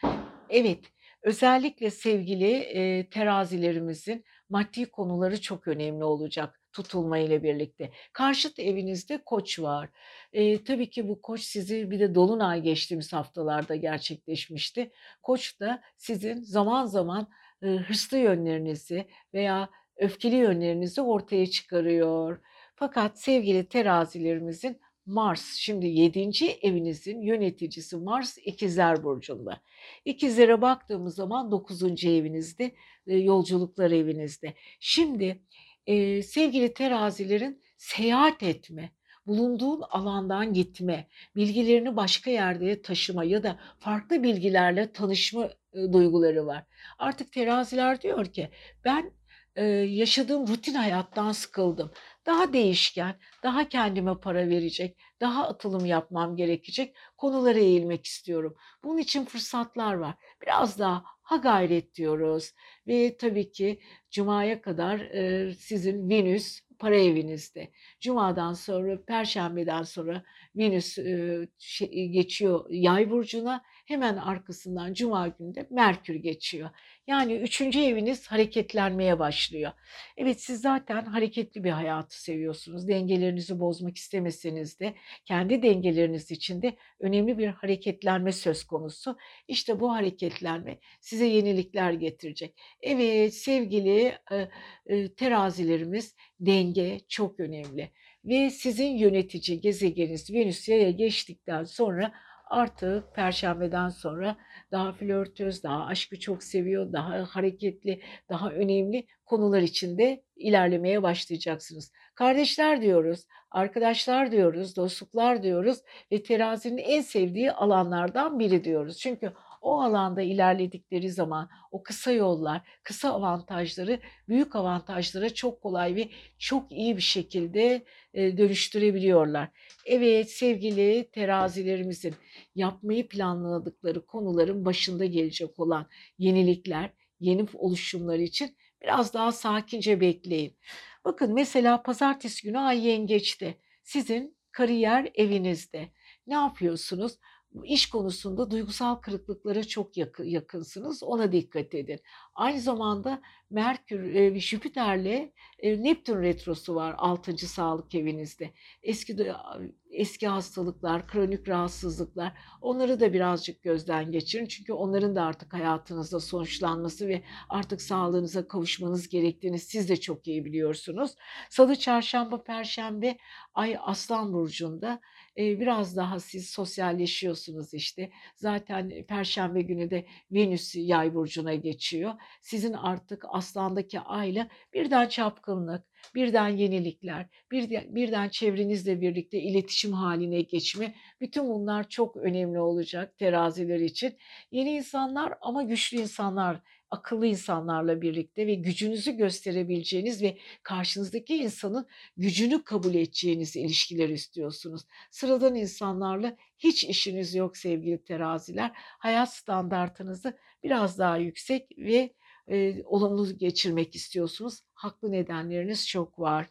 S1: Evet, özellikle sevgili e, terazilerimizin maddi konuları çok önemli olacak tutulma ile birlikte. Karşıt evinizde koç var. E, tabii ki bu koç sizi bir de dolunay geçtiğimiz haftalarda gerçekleşmişti. Koç da sizin zaman zaman e, hırslı yönlerinizi veya öfkeli yönlerinizi ortaya çıkarıyor. Fakat sevgili terazilerimizin Mars şimdi 7. evinizin yöneticisi Mars İkizler Burcu'nda. İkizlere baktığımız zaman 9. evinizde, yolculuklar evinizde. Şimdi e, sevgili terazilerin seyahat etme, bulunduğun alandan gitme, bilgilerini başka yerde taşıma ya da farklı bilgilerle tanışma e, duyguları var. Artık teraziler diyor ki ben e, yaşadığım rutin hayattan sıkıldım. Daha değişken, daha kendime para verecek, daha atılım yapmam gerekecek konulara eğilmek istiyorum. Bunun için fırsatlar var. Biraz daha ha gayret diyoruz ve tabii ki Cuma'ya kadar e, sizin Venüs para evinizde. Cuma'dan sonra, Perşembeden sonra Venüs e, şey, geçiyor Yay burcuna. Hemen arkasından Cuma günde Merkür geçiyor. Yani üçüncü eviniz hareketlenmeye başlıyor. Evet siz zaten hareketli bir hayatı seviyorsunuz. Dengelerinizi bozmak istemeseniz de kendi dengeleriniz için de önemli bir hareketlenme söz konusu. İşte bu hareketlenme size yenilikler getirecek. Evet sevgili e, e, terazilerimiz denge çok önemli. Ve sizin yönetici gezegeniniz Venüs yaya geçtikten sonra artık perşembeden sonra daha flörtöz, daha aşkı çok seviyor, daha hareketli, daha önemli konular içinde ilerlemeye başlayacaksınız. Kardeşler diyoruz, arkadaşlar diyoruz, dostluklar diyoruz ve terazinin en sevdiği alanlardan biri diyoruz. Çünkü o alanda ilerledikleri zaman o kısa yollar, kısa avantajları büyük avantajlara çok kolay ve çok iyi bir şekilde dönüştürebiliyorlar. Evet sevgili terazilerimizin yapmayı planladıkları konuların başında gelecek olan yenilikler, yeni oluşumlar için biraz daha sakince bekleyin. Bakın mesela pazartesi günü ay yengeçte. Sizin kariyer evinizde. Ne yapıyorsunuz? İş konusunda duygusal kırıklıklara çok yakın, yakınsınız. Ona dikkat edin. Aynı zamanda Merkür, e, Jüpiter'le e, Neptün retrosu var 6. sağlık evinizde. Eski eski hastalıklar, kronik rahatsızlıklar onları da birazcık gözden geçirin. Çünkü onların da artık hayatınızda sonuçlanması ve artık sağlığınıza kavuşmanız gerektiğini siz de çok iyi biliyorsunuz. Salı, çarşamba, perşembe ay Aslan burcunda biraz daha siz sosyalleşiyorsunuz işte. Zaten perşembe günü de Venüs yay burcuna geçiyor. Sizin artık aslandaki ayla birden çapkınlık, birden yenilikler, birden, birden çevrenizle birlikte iletişim haline geçme. Bütün bunlar çok önemli olacak teraziler için. Yeni insanlar ama güçlü insanlar akıllı insanlarla birlikte ve gücünüzü gösterebileceğiniz ve karşınızdaki insanın gücünü kabul edeceğiniz ilişkiler istiyorsunuz. Sıradan insanlarla hiç işiniz yok sevgili teraziler. Hayat standartınızı biraz daha yüksek ve e, olumlu geçirmek istiyorsunuz. Haklı nedenleriniz çok var.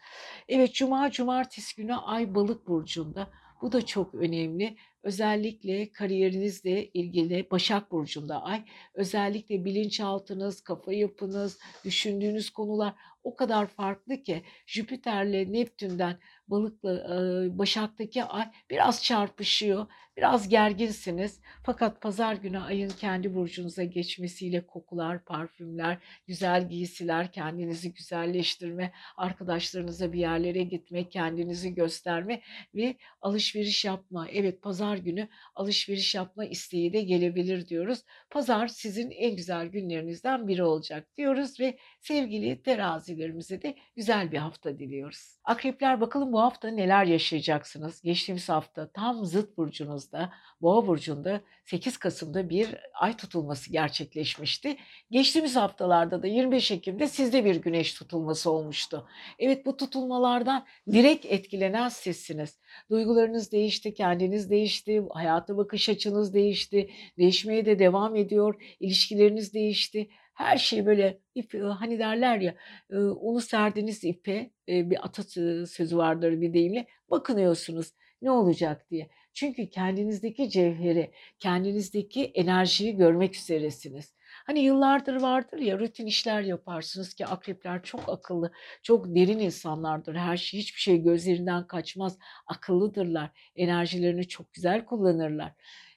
S1: Evet cuma cumartesi günü ay balık burcunda. Bu da çok önemli. Özellikle kariyerinizle ilgili Başak Burcu'nda ay, özellikle bilinçaltınız, kafa yapınız, düşündüğünüz konular o kadar farklı ki Jüpiter'le Neptün'den balıkla Başak'taki ay biraz çarpışıyor. Biraz gerginsiniz. Fakat pazar günü ayın kendi burcunuza geçmesiyle kokular, parfümler, güzel giysiler, kendinizi güzelleştirme, arkadaşlarınıza bir yerlere gitme, kendinizi gösterme ve alışveriş yapma. Evet pazar günü alışveriş yapma isteği de gelebilir diyoruz. Pazar sizin en güzel günlerinizden biri olacak diyoruz ve sevgili terazilerimize de güzel bir hafta diliyoruz. Akrepler bakalım bu hafta neler yaşayacaksınız? Geçtiğimiz hafta tam zıt burcunuzda, Boğa burcunda 8 Kasım'da bir ay tutulması gerçekleşmişti. Geçtiğimiz haftalarda da 25 Ekim'de sizde bir güneş tutulması olmuştu. Evet bu tutulmalardan direkt etkilenen sizsiniz. Duygularınız değişti, kendiniz değişti, hayata bakış açınız değişti, değişmeye de devam ediyor, ilişkileriniz değişti her şey böyle ip hani derler ya unu serdiniz ipe bir atasözü vardır bir deyimle bakınıyorsunuz ne olacak diye. Çünkü kendinizdeki cevheri, kendinizdeki enerjiyi görmek üzeresiniz. Hani yıllardır vardır ya rutin işler yaparsınız ki akrepler çok akıllı, çok derin insanlardır. Her şey hiçbir şey gözlerinden kaçmaz. Akıllıdırlar. Enerjilerini çok güzel kullanırlar.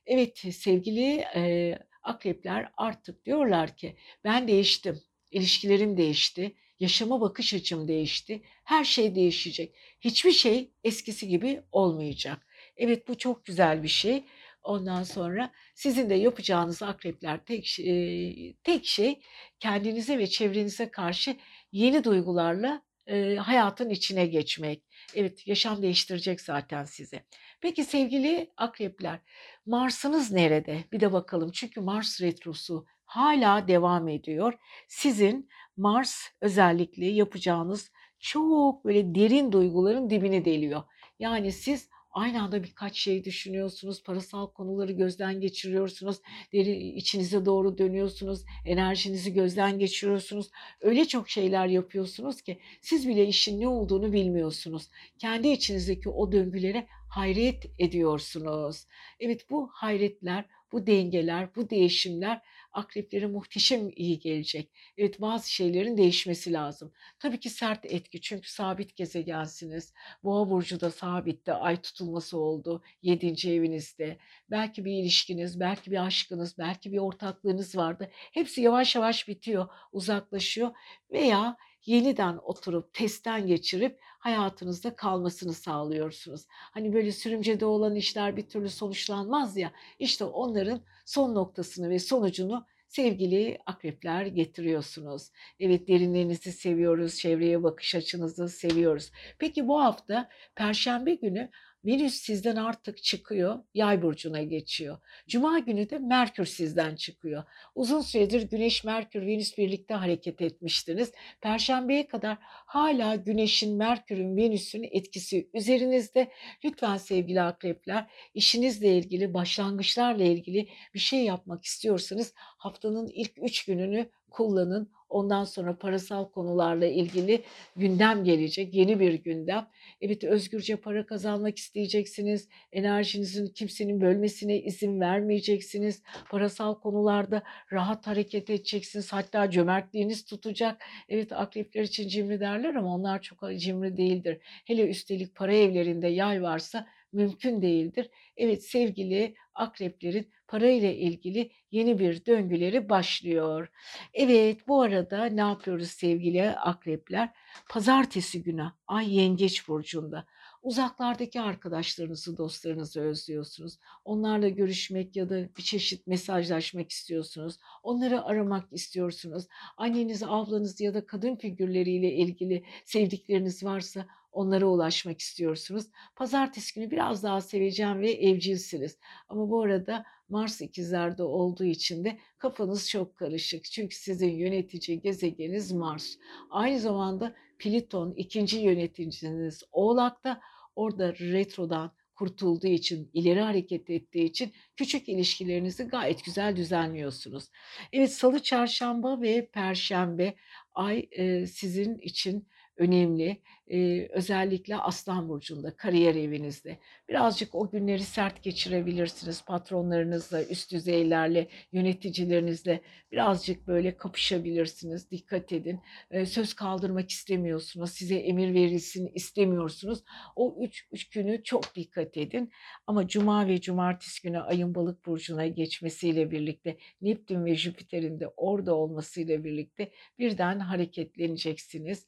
S1: Evet sevgili e, akrepler artık diyorlar ki ben değiştim. İlişkilerim değişti. Yaşama bakış açım değişti. Her şey değişecek. Hiçbir şey eskisi gibi olmayacak. Evet bu çok güzel bir şey. Ondan sonra sizin de yapacağınız akrepler tek şey, tek şey kendinize ve çevrenize karşı yeni duygularla e, hayatın içine geçmek. Evet yaşam değiştirecek zaten size. Peki sevgili akrepler Mars'ınız nerede? Bir de bakalım çünkü Mars retrosu hala devam ediyor. Sizin Mars özellikle yapacağınız çok böyle derin duyguların dibini deliyor. Yani siz Aynı anda birkaç şey düşünüyorsunuz, parasal konuları gözden geçiriyorsunuz, deri içinize doğru dönüyorsunuz, enerjinizi gözden geçiriyorsunuz. Öyle çok şeyler yapıyorsunuz ki siz bile işin ne olduğunu bilmiyorsunuz. Kendi içinizdeki o döngülere hayret ediyorsunuz. Evet bu hayretler, bu dengeler, bu değişimler akreplere muhteşem iyi gelecek. Evet bazı şeylerin değişmesi lazım. Tabii ki sert etki çünkü sabit gezegensiniz. Boğa burcu da sabitte ay tutulması oldu 7. evinizde. Belki bir ilişkiniz, belki bir aşkınız, belki bir ortaklığınız vardı. Hepsi yavaş yavaş bitiyor, uzaklaşıyor veya yeniden oturup testten geçirip hayatınızda kalmasını sağlıyorsunuz. Hani böyle sürümcede olan işler bir türlü sonuçlanmaz ya. İşte onların son noktasını ve sonucunu sevgili akrepler getiriyorsunuz. Evet derinlerinizi seviyoruz, çevreye bakış açınızı seviyoruz. Peki bu hafta Perşembe günü Venüs sizden artık çıkıyor, yay burcuna geçiyor. Cuma günü de Merkür sizden çıkıyor. Uzun süredir Güneş, Merkür, Venüs birlikte hareket etmiştiniz. Perşembeye kadar hala Güneş'in, Merkür'ün, Venüs'ün etkisi üzerinizde. Lütfen sevgili akrepler işinizle ilgili, başlangıçlarla ilgili bir şey yapmak istiyorsanız haftanın ilk üç gününü kullanın. Ondan sonra parasal konularla ilgili gündem gelecek. Yeni bir gündem. Evet özgürce para kazanmak isteyeceksiniz. Enerjinizin kimsenin bölmesine izin vermeyeceksiniz. Parasal konularda rahat hareket edeceksiniz. Hatta cömertliğiniz tutacak. Evet akrepler için cimri derler ama onlar çok cimri değildir. Hele üstelik para evlerinde yay varsa mümkün değildir. Evet sevgili akreplerin parayla ilgili yeni bir döngüleri başlıyor. Evet bu arada ne yapıyoruz sevgili akrepler? Pazartesi günü Ay Yengeç burcunda. Uzaklardaki arkadaşlarınızı, dostlarınızı özlüyorsunuz. Onlarla görüşmek ya da bir çeşit mesajlaşmak istiyorsunuz. Onları aramak istiyorsunuz. Anneniz, ablanız ya da kadın figürleriyle ilgili sevdikleriniz varsa onlara ulaşmak istiyorsunuz. Pazartesi günü biraz daha seveceğim ve evcilsiniz. Ama bu arada Mars ikizlerde olduğu için de kafanız çok karışık. Çünkü sizin yönetici gezegeniniz Mars. Aynı zamanda Pliton ikinci yöneticiniz Oğlak'ta orada retrodan kurtulduğu için, ileri hareket ettiği için küçük ilişkilerinizi gayet güzel düzenliyorsunuz. Evet salı, çarşamba ve perşembe ay e, sizin için önemli. Ee, özellikle Aslan Burcu'nda, kariyer evinizde. Birazcık o günleri sert geçirebilirsiniz. Patronlarınızla, üst düzeylerle, yöneticilerinizle birazcık böyle kapışabilirsiniz. Dikkat edin. Ee, söz kaldırmak istemiyorsunuz. Size emir verilsin istemiyorsunuz. O üç, üç günü çok dikkat edin. Ama Cuma ve Cumartesi günü ayın balık burcuna geçmesiyle birlikte Neptün ve Jüpiter'in de orada olmasıyla birlikte birden hareketleneceksiniz.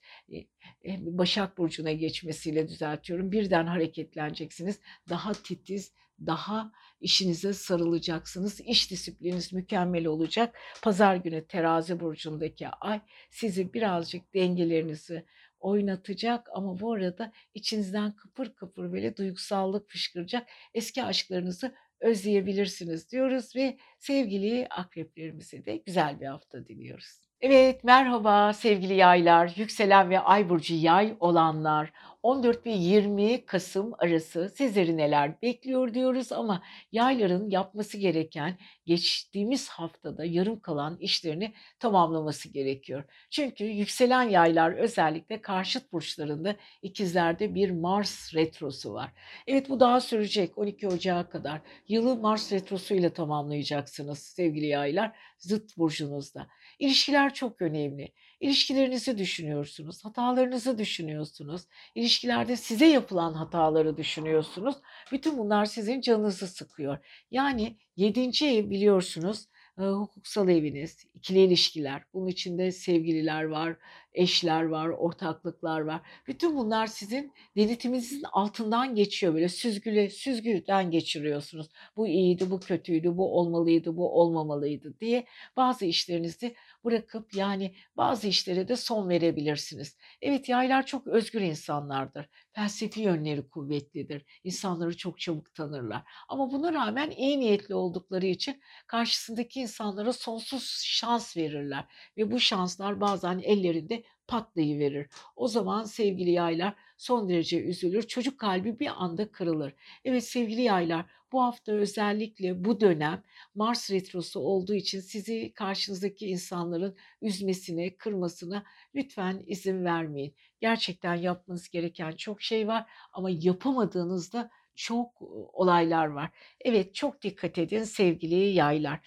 S1: Başak Burcu'na geçmesiyle düzeltiyorum. Birden hareketleneceksiniz. Daha titiz, daha işinize sarılacaksınız. İş disiplininiz mükemmel olacak. Pazar günü terazi burcundaki ay sizi birazcık dengelerinizi oynatacak ama bu arada içinizden kıpır kıpır böyle duygusallık fışkıracak eski aşklarınızı özleyebilirsiniz diyoruz ve sevgili akreplerimize de güzel bir hafta diliyoruz. Evet, merhaba sevgili yaylar, yükselen ve ay burcu yay olanlar. 14 ve 20 Kasım arası sizleri neler bekliyor diyoruz ama yayların yapması gereken geçtiğimiz haftada yarım kalan işlerini tamamlaması gerekiyor. Çünkü yükselen yaylar özellikle karşıt burçlarında ikizlerde bir Mars retrosu var. Evet bu daha sürecek 12 Ocağı kadar. Yılı Mars retrosuyla tamamlayacaksınız sevgili yaylar zıt burcunuzda. İlişkiler çok önemli. İlişkilerinizi düşünüyorsunuz, hatalarınızı düşünüyorsunuz. İlişkilerde size yapılan hataları düşünüyorsunuz. Bütün bunlar sizin canınızı sıkıyor. Yani yedinci ev biliyorsunuz hukuksal eviniz, ikili ilişkiler, bunun içinde sevgililer var, eşler var, ortaklıklar var. Bütün bunlar sizin denetiminizin altından geçiyor böyle süzgüle, süzgüden geçiriyorsunuz. Bu iyiydi, bu kötüydü, bu olmalıydı, bu olmamalıydı diye bazı işlerinizi bırakıp yani bazı işlere de son verebilirsiniz. Evet yaylar çok özgür insanlardır. Felsefi yönleri kuvvetlidir. İnsanları çok çabuk tanırlar. Ama buna rağmen iyi niyetli oldukları için karşısındaki insanlara sonsuz şans verirler. Ve bu şanslar bazen ellerinde patlayıverir. O zaman sevgili yaylar son derece üzülür. Çocuk kalbi bir anda kırılır. Evet sevgili yaylar bu hafta özellikle bu dönem Mars retrosu olduğu için sizi karşınızdaki insanların üzmesine, kırmasına lütfen izin vermeyin. Gerçekten yapmanız gereken çok şey var ama yapamadığınızda çok olaylar var. Evet çok dikkat edin sevgili yaylar.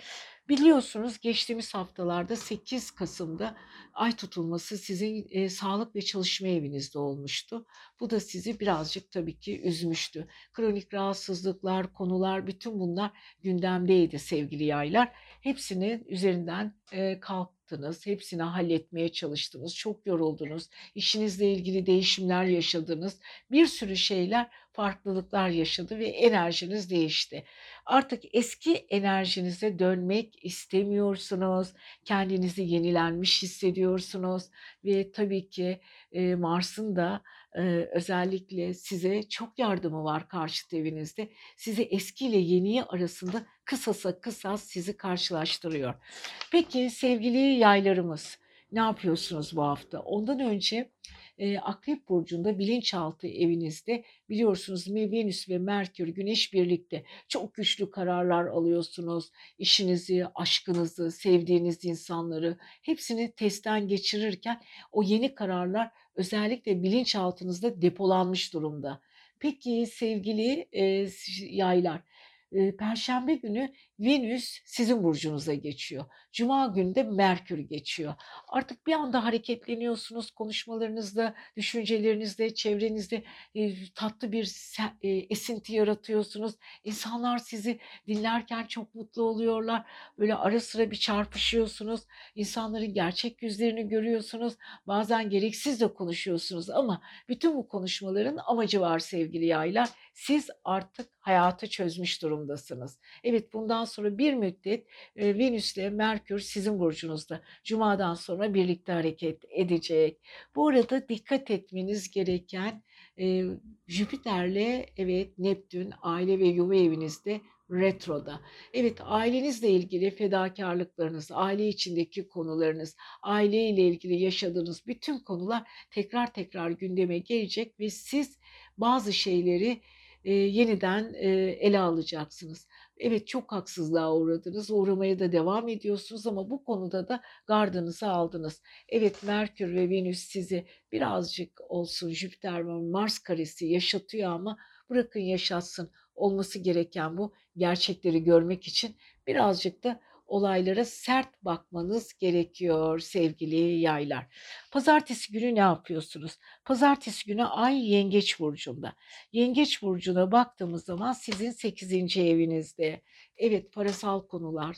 S1: Biliyorsunuz geçtiğimiz haftalarda 8 Kasım'da ay tutulması sizin e, sağlık ve çalışma evinizde olmuştu. Bu da sizi birazcık tabii ki üzmüştü. Kronik rahatsızlıklar, konular bütün bunlar gündemdeydi sevgili yaylar. Hepsini üzerinden e, kalk hepsini halletmeye çalıştınız, çok yoruldunuz, işinizle ilgili değişimler yaşadınız, bir sürü şeyler, farklılıklar yaşadı ve enerjiniz değişti. Artık eski enerjinize dönmek istemiyorsunuz, kendinizi yenilenmiş hissediyorsunuz ve tabii ki e, Mars'ın da özellikle size çok yardımı var karşıt evinizde. Sizi eskiyle yeniyi arasında kısasa kısas sizi karşılaştırıyor. Peki sevgili yaylarımız ne yapıyorsunuz bu hafta? Ondan önce e, Akrep Burcu'nda bilinçaltı evinizde biliyorsunuz Venüs ve Merkür, Güneş birlikte çok güçlü kararlar alıyorsunuz. İşinizi, aşkınızı, sevdiğiniz insanları hepsini testten geçirirken o yeni kararlar özellikle bilinçaltınızda depolanmış durumda. Peki sevgili e, yaylar, Perşembe günü Venüs sizin burcunuza geçiyor. Cuma günü de Merkür geçiyor. Artık bir anda hareketleniyorsunuz konuşmalarınızda, düşüncelerinizde, çevrenizde tatlı bir esinti yaratıyorsunuz. İnsanlar sizi dinlerken çok mutlu oluyorlar. Böyle ara sıra bir çarpışıyorsunuz. İnsanların gerçek yüzlerini görüyorsunuz. Bazen gereksiz de konuşuyorsunuz ama bütün bu konuşmaların amacı var sevgili yaylar. Siz artık hayatı çözmüş durumdasınız. Evet bundan sonra bir müddet e, Venüs ile Merkür sizin burcunuzda. Cuma'dan sonra birlikte hareket edecek. Bu arada dikkat etmeniz gereken e, Jüpiter'le evet Neptün aile ve yuva evinizde retroda. Evet ailenizle ilgili fedakarlıklarınız, aile içindeki konularınız, aile ile ilgili yaşadığınız bütün konular tekrar tekrar gündeme gelecek ve siz bazı şeyleri e, yeniden e, ele alacaksınız. Evet çok haksızlığa uğradınız, uğramaya da devam ediyorsunuz ama bu konuda da gardınızı aldınız. Evet Merkür ve Venüs sizi birazcık olsun Jüpiter ve Mars karesi yaşatıyor ama bırakın yaşatsın. Olması gereken bu gerçekleri görmek için birazcık da olaylara sert bakmanız gerekiyor sevgili yaylar. Pazartesi günü ne yapıyorsunuz? Pazartesi günü Ay Yengeç burcunda. Yengeç burcuna baktığımız zaman sizin 8. evinizde. Evet parasal konular,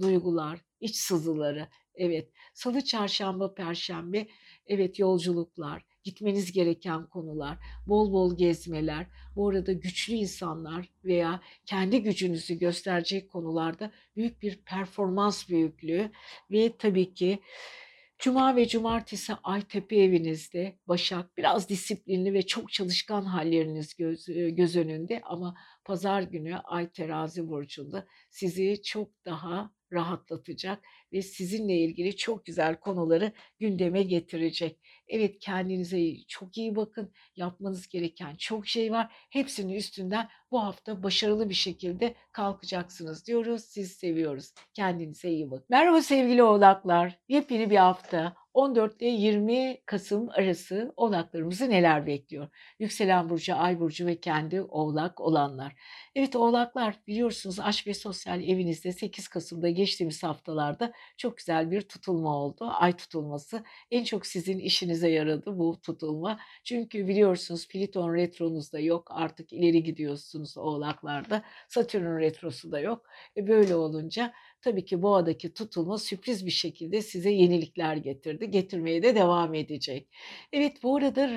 S1: duygular, iç sızıları. Evet salı, çarşamba, perşembe evet yolculuklar, gitmeniz gereken konular, bol bol gezmeler, bu arada güçlü insanlar veya kendi gücünüzü gösterecek konularda büyük bir performans büyüklüğü ve tabii ki Cuma ve cumartesi ay tepe evinizde Başak biraz disiplinli ve çok çalışkan halleriniz göz, göz önünde ama pazar günü ay terazi burcunda sizi çok daha rahatlatacak ve sizinle ilgili çok güzel konuları gündeme getirecek. Evet kendinize çok iyi bakın. Yapmanız gereken çok şey var. Hepsinin üstünden bu hafta başarılı bir şekilde kalkacaksınız diyoruz. Sizi seviyoruz. Kendinize iyi bakın. Merhaba sevgili oğlaklar. Yepyeni bir hafta. 14 ile 20 Kasım arası oğlaklarımızı neler bekliyor? Yükselen burcu, ay burcu ve kendi oğlak olanlar. Evet oğlaklar biliyorsunuz aşk ve sosyal evinizde 8 Kasım'da geçtiğimiz haftalarda çok güzel bir tutulma oldu. Ay tutulması en çok sizin işinize yaradı bu tutulma. Çünkü biliyorsunuz Pliton retronuzda yok artık ileri gidiyorsunuz oğlaklarda. Satürn retrosu da yok. E böyle olunca tabii ki boğadaki tutulma sürpriz bir şekilde size yenilikler getirdi. Getirmeye de devam edecek. Evet bu arada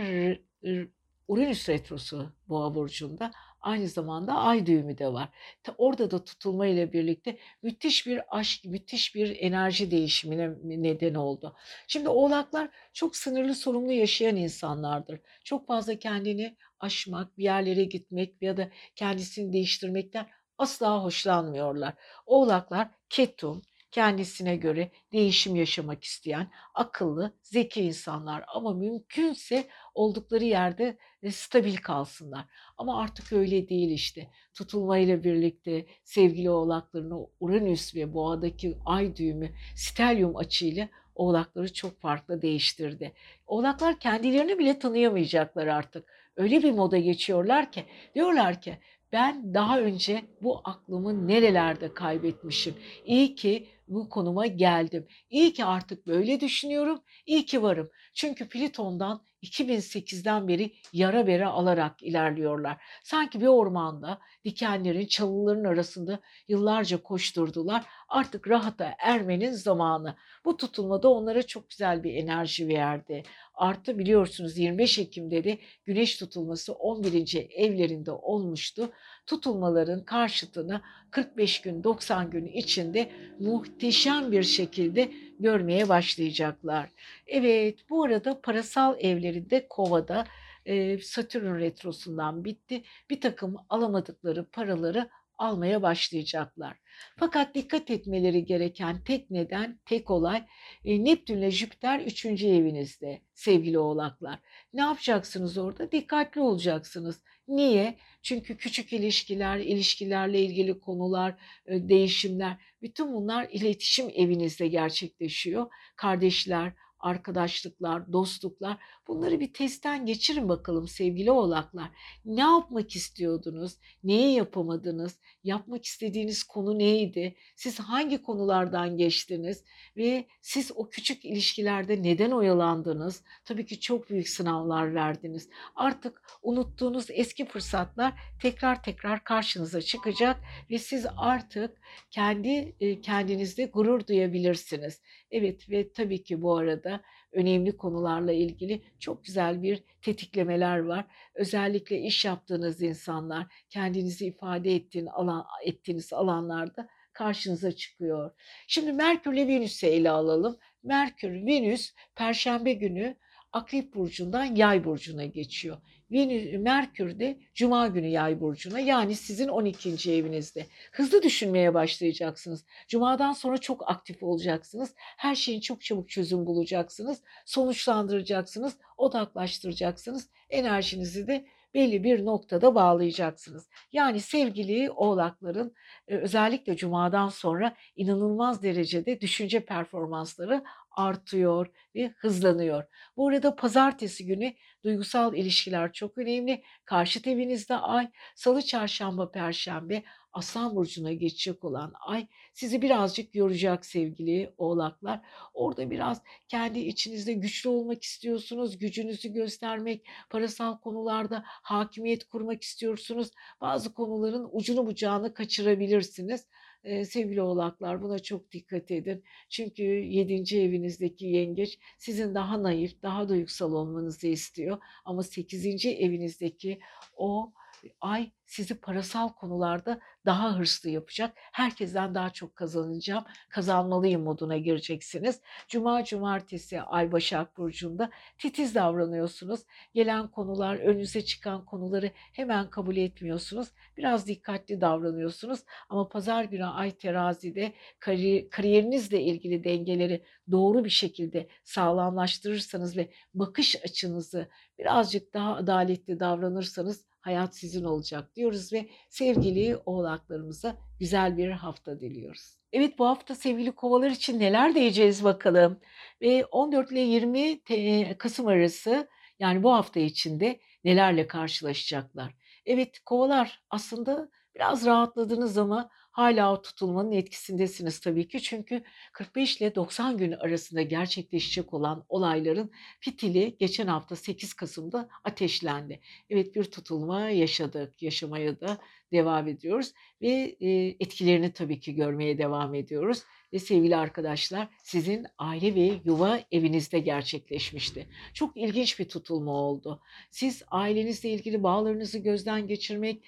S1: Uranüs retrosu boğa burcunda aynı zamanda ay düğümü de var. Orada da tutulma ile birlikte müthiş bir aşk, müthiş bir enerji değişimine neden oldu. Şimdi oğlaklar çok sınırlı sorumlu yaşayan insanlardır. Çok fazla kendini aşmak, bir yerlere gitmek ya da kendisini değiştirmekten asla hoşlanmıyorlar. Oğlaklar ketum, kendisine göre değişim yaşamak isteyen, akıllı, zeki insanlar ama mümkünse oldukları yerde e, stabil kalsınlar. Ama artık öyle değil işte. Tutulmayla birlikte sevgili oğlaklarını Uranüs ve boğadaki ay düğümü stelyum açıyla oğlakları çok farklı değiştirdi. Oğlaklar kendilerini bile tanıyamayacaklar artık. Öyle bir moda geçiyorlar ki diyorlar ki ben daha önce bu aklımı nerelerde kaybetmişim. İyi ki bu konuma geldim. İyi ki artık böyle düşünüyorum. İyi ki varım. Çünkü Plüton'dan 2008'den beri yara bere alarak ilerliyorlar. Sanki bir ormanda dikenlerin, çalıların arasında yıllarca koşturdular. Artık rahata ermenin zamanı. Bu tutulmada onlara çok güzel bir enerji verdi. Artı biliyorsunuz 25 Ekim'de de güneş tutulması 11. evlerinde olmuştu. Tutulmaların karşıtını 45 gün 90 gün içinde muhteşem bir şekilde görmeye başlayacaklar. Evet bu arada parasal evlerinde kovada Satürn retrosundan bitti. Bir takım alamadıkları paraları almaya başlayacaklar. Fakat dikkat etmeleri gereken tek neden, tek olay e, Neptün ile Jüpiter 3. evinizde sevgili oğlaklar. Ne yapacaksınız orada? Dikkatli olacaksınız. Niye? Çünkü küçük ilişkiler, ilişkilerle ilgili konular, e, değişimler, bütün bunlar iletişim evinizde gerçekleşiyor. Kardeşler, arkadaşlıklar, dostluklar bunları bir testten geçirin bakalım sevgili oğlaklar. Ne yapmak istiyordunuz? Neyi yapamadınız? Yapmak istediğiniz konu neydi? Siz hangi konulardan geçtiniz? Ve siz o küçük ilişkilerde neden oyalandınız? Tabii ki çok büyük sınavlar verdiniz. Artık unuttuğunuz eski fırsatlar tekrar tekrar karşınıza çıkacak ve siz artık kendi kendinizde gurur duyabilirsiniz. Evet ve tabii ki bu arada önemli konularla ilgili çok güzel bir tetiklemeler var. Özellikle iş yaptığınız insanlar, kendinizi ifade ettiğin alan, ettiğiniz alanlarda karşınıza çıkıyor. Şimdi Merkür ile Venüs'ü ele alalım. Merkür, Venüs Perşembe günü Akrep burcundan Yay burcuna geçiyor. Venüs, Merkür de Cuma günü Yay burcuna yani sizin 12. evinizde. Hızlı düşünmeye başlayacaksınız. Cuma'dan sonra çok aktif olacaksınız. Her şeyin çok çabuk çözüm bulacaksınız. Sonuçlandıracaksınız, odaklaştıracaksınız. Enerjinizi de belli bir noktada bağlayacaksınız. Yani sevgili oğlakların e, özellikle cumadan sonra inanılmaz derecede düşünce performansları artıyor ve hızlanıyor. Bu arada pazartesi günü duygusal ilişkiler çok önemli. Karşıt evinizde ay, salı, çarşamba, perşembe Aslan burcuna geçecek olan ay sizi birazcık yoracak sevgili oğlaklar. Orada biraz kendi içinizde güçlü olmak istiyorsunuz, gücünüzü göstermek, parasal konularda hakimiyet kurmak istiyorsunuz. Bazı konuların ucunu bucağını kaçırabilirsiniz. Ee, sevgili oğlaklar buna çok dikkat edin. Çünkü 7. evinizdeki yengeç sizin daha naif, daha duygusal olmanızı istiyor. Ama 8. evinizdeki o ay sizi parasal konularda daha hırslı yapacak. Herkesten daha çok kazanacağım, kazanmalıyım moduna gireceksiniz. Cuma, cumartesi Ay Başak Burcu'nda titiz davranıyorsunuz. Gelen konular, önünüze çıkan konuları hemen kabul etmiyorsunuz. Biraz dikkatli davranıyorsunuz. Ama pazar günü Ay Terazi'de kariyer, kariyerinizle ilgili dengeleri doğru bir şekilde sağlamlaştırırsanız ve bakış açınızı birazcık daha adaletli davranırsanız hayat sizin olacak diyoruz ve sevgili oğlaklarımıza güzel bir hafta diliyoruz. Evet bu hafta sevgili kovalar için neler diyeceğiz bakalım. Ve 14 ile 20 Kasım arası yani bu hafta içinde nelerle karşılaşacaklar. Evet kovalar aslında biraz rahatladınız ama hala o tutulmanın etkisindesiniz tabii ki. Çünkü 45 ile 90 gün arasında gerçekleşecek olan olayların fitili geçen hafta 8 Kasım'da ateşlendi. Evet bir tutulma yaşadık, yaşamaya da devam ediyoruz ve etkilerini tabii ki görmeye devam ediyoruz ve sevgili arkadaşlar sizin aile ve yuva evinizde gerçekleşmişti. Çok ilginç bir tutulma oldu. Siz ailenizle ilgili bağlarınızı gözden geçirmek,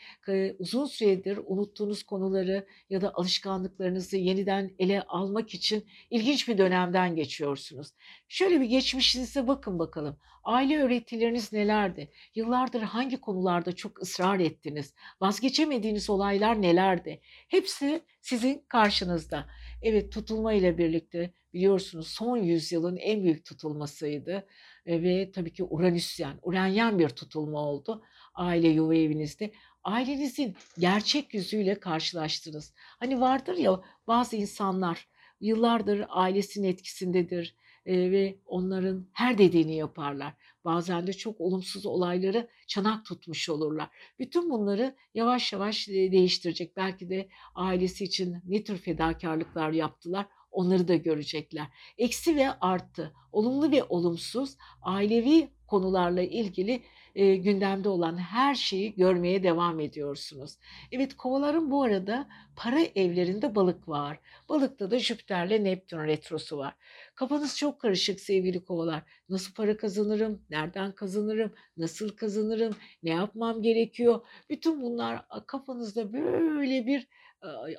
S1: uzun süredir unuttuğunuz konuları ya da alışkanlıklarınızı yeniden ele almak için ilginç bir dönemden geçiyorsunuz. Şöyle bir geçmişinize bakın bakalım. Aile öğretileriniz nelerdi? Yıllardır hangi konularda çok ısrar ettiniz? Vazgeçemediğiniz olaylar nelerdi? Hepsi sizin karşınızda. Evet tutulma ile birlikte biliyorsunuz son yüzyılın en büyük tutulmasıydı. E, ve tabii ki Uranüsyen, Uranyen bir tutulma oldu aile yuva evinizde. Ailenizin gerçek yüzüyle karşılaştınız. Hani vardır ya bazı insanlar yıllardır ailesinin etkisindedir ve onların her dediğini yaparlar. Bazen de çok olumsuz olayları çanak tutmuş olurlar. Bütün bunları yavaş yavaş değiştirecek. Belki de ailesi için ne tür fedakarlıklar yaptılar onları da görecekler. Eksi ve artı, olumlu ve olumsuz ailevi konularla ilgili e, gündemde olan her şeyi görmeye devam ediyorsunuz. Evet kovaların bu arada para evlerinde balık var. Balıkta da Jüpiter'le Neptün retrosu var. Kafanız çok karışık sevgili kovalar. Nasıl para kazanırım? Nereden kazanırım? Nasıl kazanırım? Ne yapmam gerekiyor? Bütün bunlar kafanızda böyle bir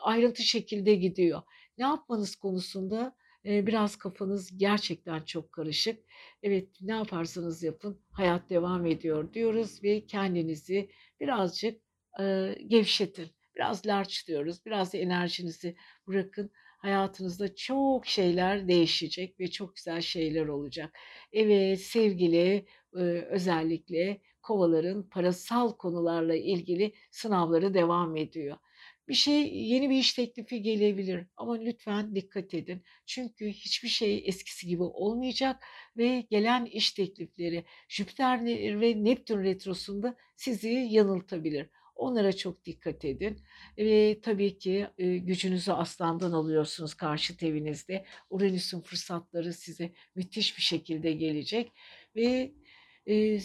S1: ayrıntı şekilde gidiyor. Ne yapmanız konusunda biraz kafanız gerçekten çok karışık. Evet ne yaparsanız yapın hayat devam ediyor diyoruz ve kendinizi birazcık gevşetin. Biraz large diyoruz. Biraz da enerjinizi bırakın. Hayatınızda çok şeyler değişecek ve çok güzel şeyler olacak. Evet sevgili özellikle kovaların parasal konularla ilgili sınavları devam ediyor. Bir şey yeni bir iş teklifi gelebilir ama lütfen dikkat edin. Çünkü hiçbir şey eskisi gibi olmayacak ve gelen iş teklifleri Jüpiter ve Neptün retrosunda sizi yanıltabilir. Onlara çok dikkat edin. Ve tabii ki e, gücünüzü aslandan alıyorsunuz karşı evinizde. Uranüs'ün fırsatları size müthiş bir şekilde gelecek. Ve e,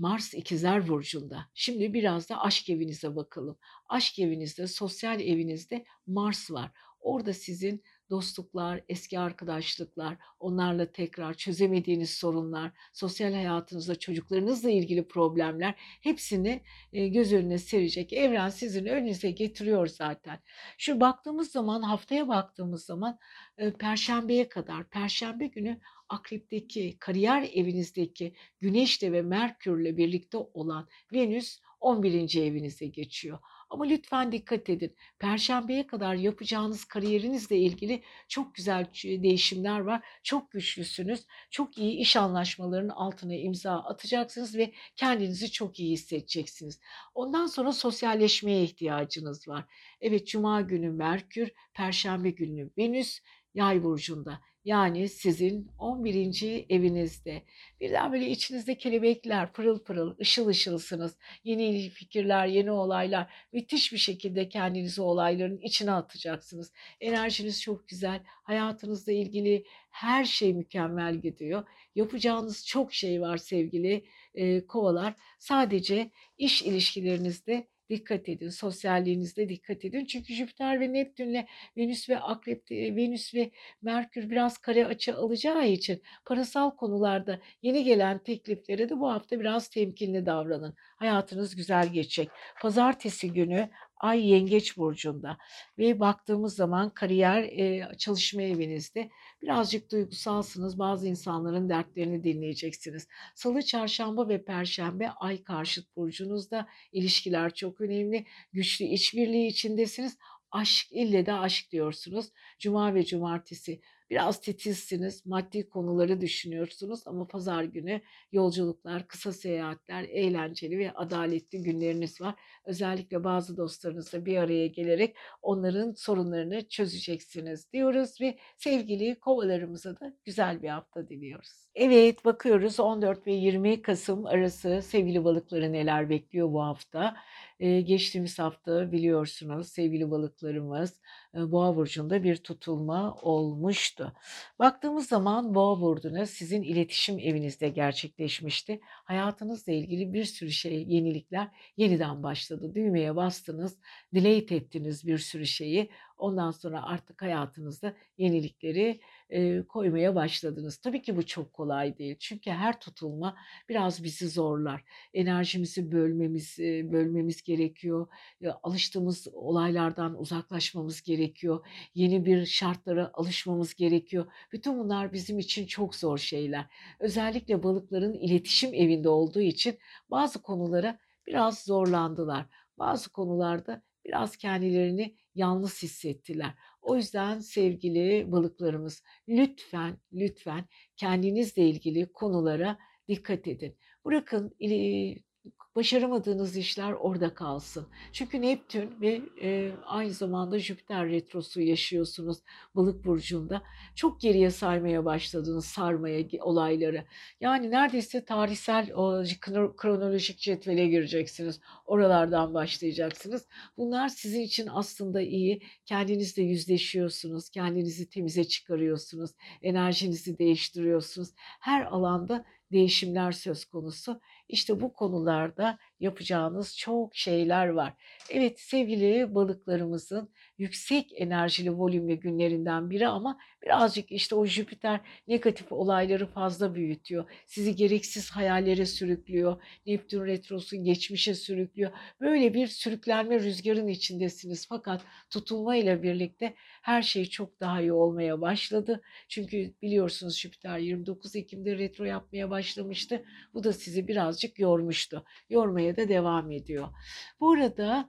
S1: Mars ikizler burcunda. Şimdi biraz da aşk evinize bakalım. Aşk evinizde, sosyal evinizde Mars var. Orada sizin dostluklar, eski arkadaşlıklar, onlarla tekrar çözemediğiniz sorunlar, sosyal hayatınızda çocuklarınızla ilgili problemler hepsini e, göz önüne serecek. Evren sizin önünüze getiriyor zaten. Şu baktığımız zaman, haftaya baktığımız zaman e, Perşembeye kadar, Perşembe günü Akrep'teki, kariyer evinizdeki Güneş'le ve Merkür'le birlikte olan Venüs 11. evinize geçiyor. Ama lütfen dikkat edin. Perşembeye kadar yapacağınız kariyerinizle ilgili çok güzel değişimler var. Çok güçlüsünüz. Çok iyi iş anlaşmalarının altına imza atacaksınız ve kendinizi çok iyi hissedeceksiniz. Ondan sonra sosyalleşmeye ihtiyacınız var. Evet cuma günü Merkür, perşembe günü Venüs Yay burcunda. Yani sizin 11. evinizde. Birden böyle içinizde kelebekler pırıl pırıl, ışıl ışılsınız. Yeni fikirler, yeni olaylar. Müthiş bir şekilde kendinizi olayların içine atacaksınız. Enerjiniz çok güzel. Hayatınızla ilgili her şey mükemmel gidiyor. Yapacağınız çok şey var sevgili e, kovalar. Sadece iş ilişkilerinizde dikkat edin. Sosyalliğinizde dikkat edin. Çünkü Jüpiter ve Neptünle Venüs ve Akrep, Venüs ve Merkür biraz kare açı alacağı için parasal konularda yeni gelen tekliflere de bu hafta biraz temkinli davranın. Hayatınız güzel geçecek. Pazartesi günü Ay Yengeç burcunda ve baktığımız zaman kariyer e, çalışma evinizde birazcık duygusalsınız. Bazı insanların dertlerini dinleyeceksiniz. Salı, çarşamba ve perşembe Ay karşıt burcunuzda ilişkiler çok önemli. Güçlü işbirliği içindesiniz. Aşk ille de aşk diyorsunuz. Cuma ve cumartesi Biraz titizsiniz, maddi konuları düşünüyorsunuz ama pazar günü yolculuklar, kısa seyahatler, eğlenceli ve adaletli günleriniz var. Özellikle bazı dostlarınızla bir araya gelerek onların sorunlarını çözeceksiniz diyoruz ve sevgili kovalarımıza da güzel bir hafta diliyoruz. Evet bakıyoruz 14 ve 20 Kasım arası sevgili balıkları neler bekliyor bu hafta. Geçtiğimiz hafta biliyorsunuz sevgili balıklarımız Boğa burcunda bir tutulma olmuştu. Baktığımız zaman Boğa burcuna sizin iletişim evinizde gerçekleşmişti. Hayatınızla ilgili bir sürü şey, yenilikler yeniden başladı. Düğmeye bastınız, delete ettiniz bir sürü şeyi. Ondan sonra artık hayatınızda yenilikleri e, koymaya başladınız. Tabii ki bu çok kolay değil. Çünkü her tutulma biraz bizi zorlar. Enerjimizi bölmemiz e, bölmemiz gerekiyor. E, alıştığımız olaylardan uzaklaşmamız gerekiyor. Yeni bir şartlara alışmamız gerekiyor. Bütün bunlar bizim için çok zor şeyler. Özellikle balıkların iletişim evinde olduğu için bazı konulara biraz zorlandılar. Bazı konularda biraz kendilerini yalnız hissettiler. O yüzden sevgili balıklarımız lütfen lütfen kendinizle ilgili konulara dikkat edin. Bırakın başaramadığınız işler orada kalsın. Çünkü Neptün ve e, aynı zamanda Jüpiter retrosu yaşıyorsunuz balık burcunda. Çok geriye saymaya başladınız, sarmaya olayları. Yani neredeyse tarihsel o kronolojik cetvele gireceksiniz. Oralardan başlayacaksınız. Bunlar sizin için aslında iyi. Kendinizle yüzleşiyorsunuz, kendinizi temize çıkarıyorsunuz, enerjinizi değiştiriyorsunuz. Her alanda değişimler söz konusu. İşte bu konularda yapacağınız çok şeyler var. Evet sevgili balıklarımızın yüksek enerjili volümlü günlerinden biri ama birazcık işte o Jüpiter negatif olayları fazla büyütüyor. Sizi gereksiz hayallere sürüklüyor. Neptün retrosu geçmişe sürüklüyor. Böyle bir sürüklenme rüzgarın içindesiniz. Fakat tutulma ile birlikte her şey çok daha iyi olmaya başladı. Çünkü biliyorsunuz Jüpiter 29 Ekim'de retro yapmaya başlamıştı. Bu da sizi birazcık yormuştu. Yormaya da devam ediyor. Bu arada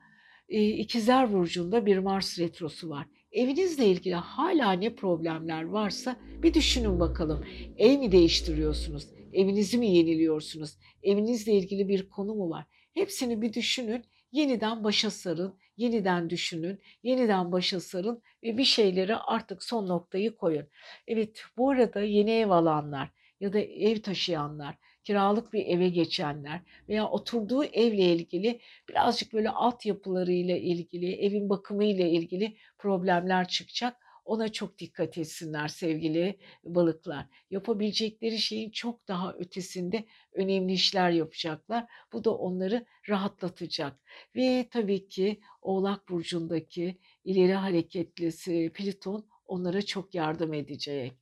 S1: Eee, İkizler Burcu'nda bir Mars retrosu var. Evinizle ilgili hala ne problemler varsa bir düşünün bakalım. Ev mi değiştiriyorsunuz? Evinizi mi yeniliyorsunuz? Evinizle ilgili bir konu mu var? Hepsini bir düşünün. Yeniden başa sarın, yeniden düşünün, yeniden başa sarın ve bir şeylere artık son noktayı koyun. Evet, bu arada yeni ev alanlar ya da ev taşıyanlar, kiralık bir eve geçenler veya oturduğu evle ilgili birazcık böyle altyapılarıyla ilgili, evin bakımıyla ilgili problemler çıkacak. Ona çok dikkat etsinler sevgili balıklar. Yapabilecekleri şeyin çok daha ötesinde önemli işler yapacaklar. Bu da onları rahatlatacak. Ve tabii ki Oğlak Burcu'ndaki ileri hareketlisi Plüton onlara çok yardım edecek.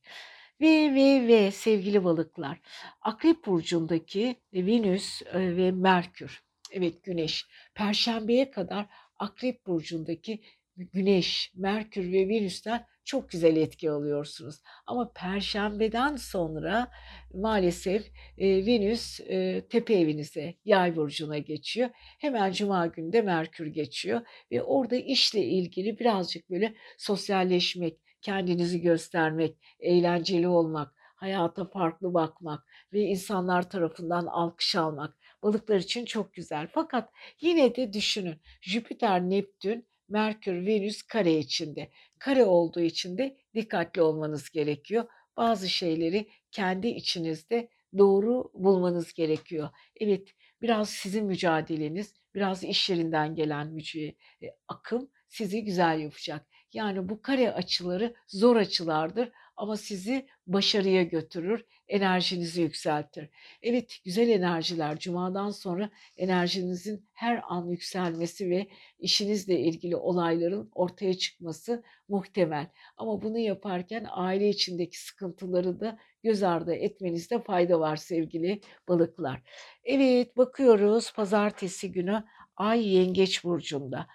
S1: Ve ve ve sevgili balıklar, Akrep Burcu'ndaki Venüs e, ve Merkür, evet Güneş, Perşembeye kadar Akrep Burcu'ndaki Güneş, Merkür ve Venüs'ten çok güzel etki alıyorsunuz. Ama Perşembeden sonra maalesef e, Venüs e, tepe evinize, Yay burcuna geçiyor. Hemen Cuma günü de Merkür geçiyor ve orada işle ilgili birazcık böyle sosyalleşmek, kendinizi göstermek, eğlenceli olmak, hayata farklı bakmak ve insanlar tarafından alkış almak balıklar için çok güzel. Fakat yine de düşünün Jüpiter, Neptün, Merkür, Venüs kare içinde. Kare olduğu için de dikkatli olmanız gerekiyor. Bazı şeyleri kendi içinizde doğru bulmanız gerekiyor. Evet, biraz sizin mücadeleniz, biraz iş yerinden gelen müce- e, akım sizi güzel yapacak. Yani bu kare açıları zor açılardır ama sizi başarıya götürür, enerjinizi yükseltir. Evet, güzel enerjiler cumadan sonra enerjinizin her an yükselmesi ve işinizle ilgili olayların ortaya çıkması muhtemel. Ama bunu yaparken aile içindeki sıkıntıları da göz ardı etmenizde fayda var sevgili balıklar. Evet, bakıyoruz pazartesi günü Ay Yengeç burcunda.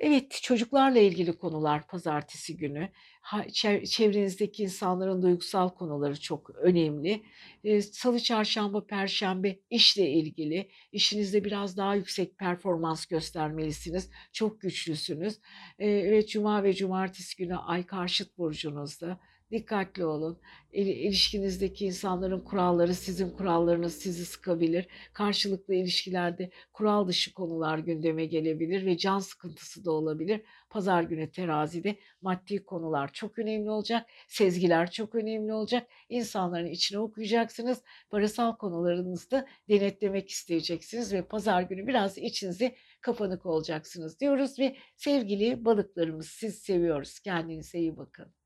S1: Evet, çocuklarla ilgili konular pazartesi günü. Çevrenizdeki insanların duygusal konuları çok önemli. Salı, çarşamba, perşembe işle ilgili. İşinizde biraz daha yüksek performans göstermelisiniz. Çok güçlüsünüz. Evet, cuma ve cumartesi günü ay karşıt burcunuzda. Dikkatli olun. İl- İlişkinizdeki insanların kuralları sizin kurallarınız sizi sıkabilir. Karşılıklı ilişkilerde kural dışı konular gündeme gelebilir ve can sıkıntısı da olabilir. Pazar günü terazide maddi konular çok önemli olacak. Sezgiler çok önemli olacak. İnsanların içine okuyacaksınız. Parasal konularınızda denetlemek isteyeceksiniz ve pazar günü biraz içinizi kapanık olacaksınız diyoruz ve sevgili balıklarımız siz seviyoruz. Kendinize iyi bakın.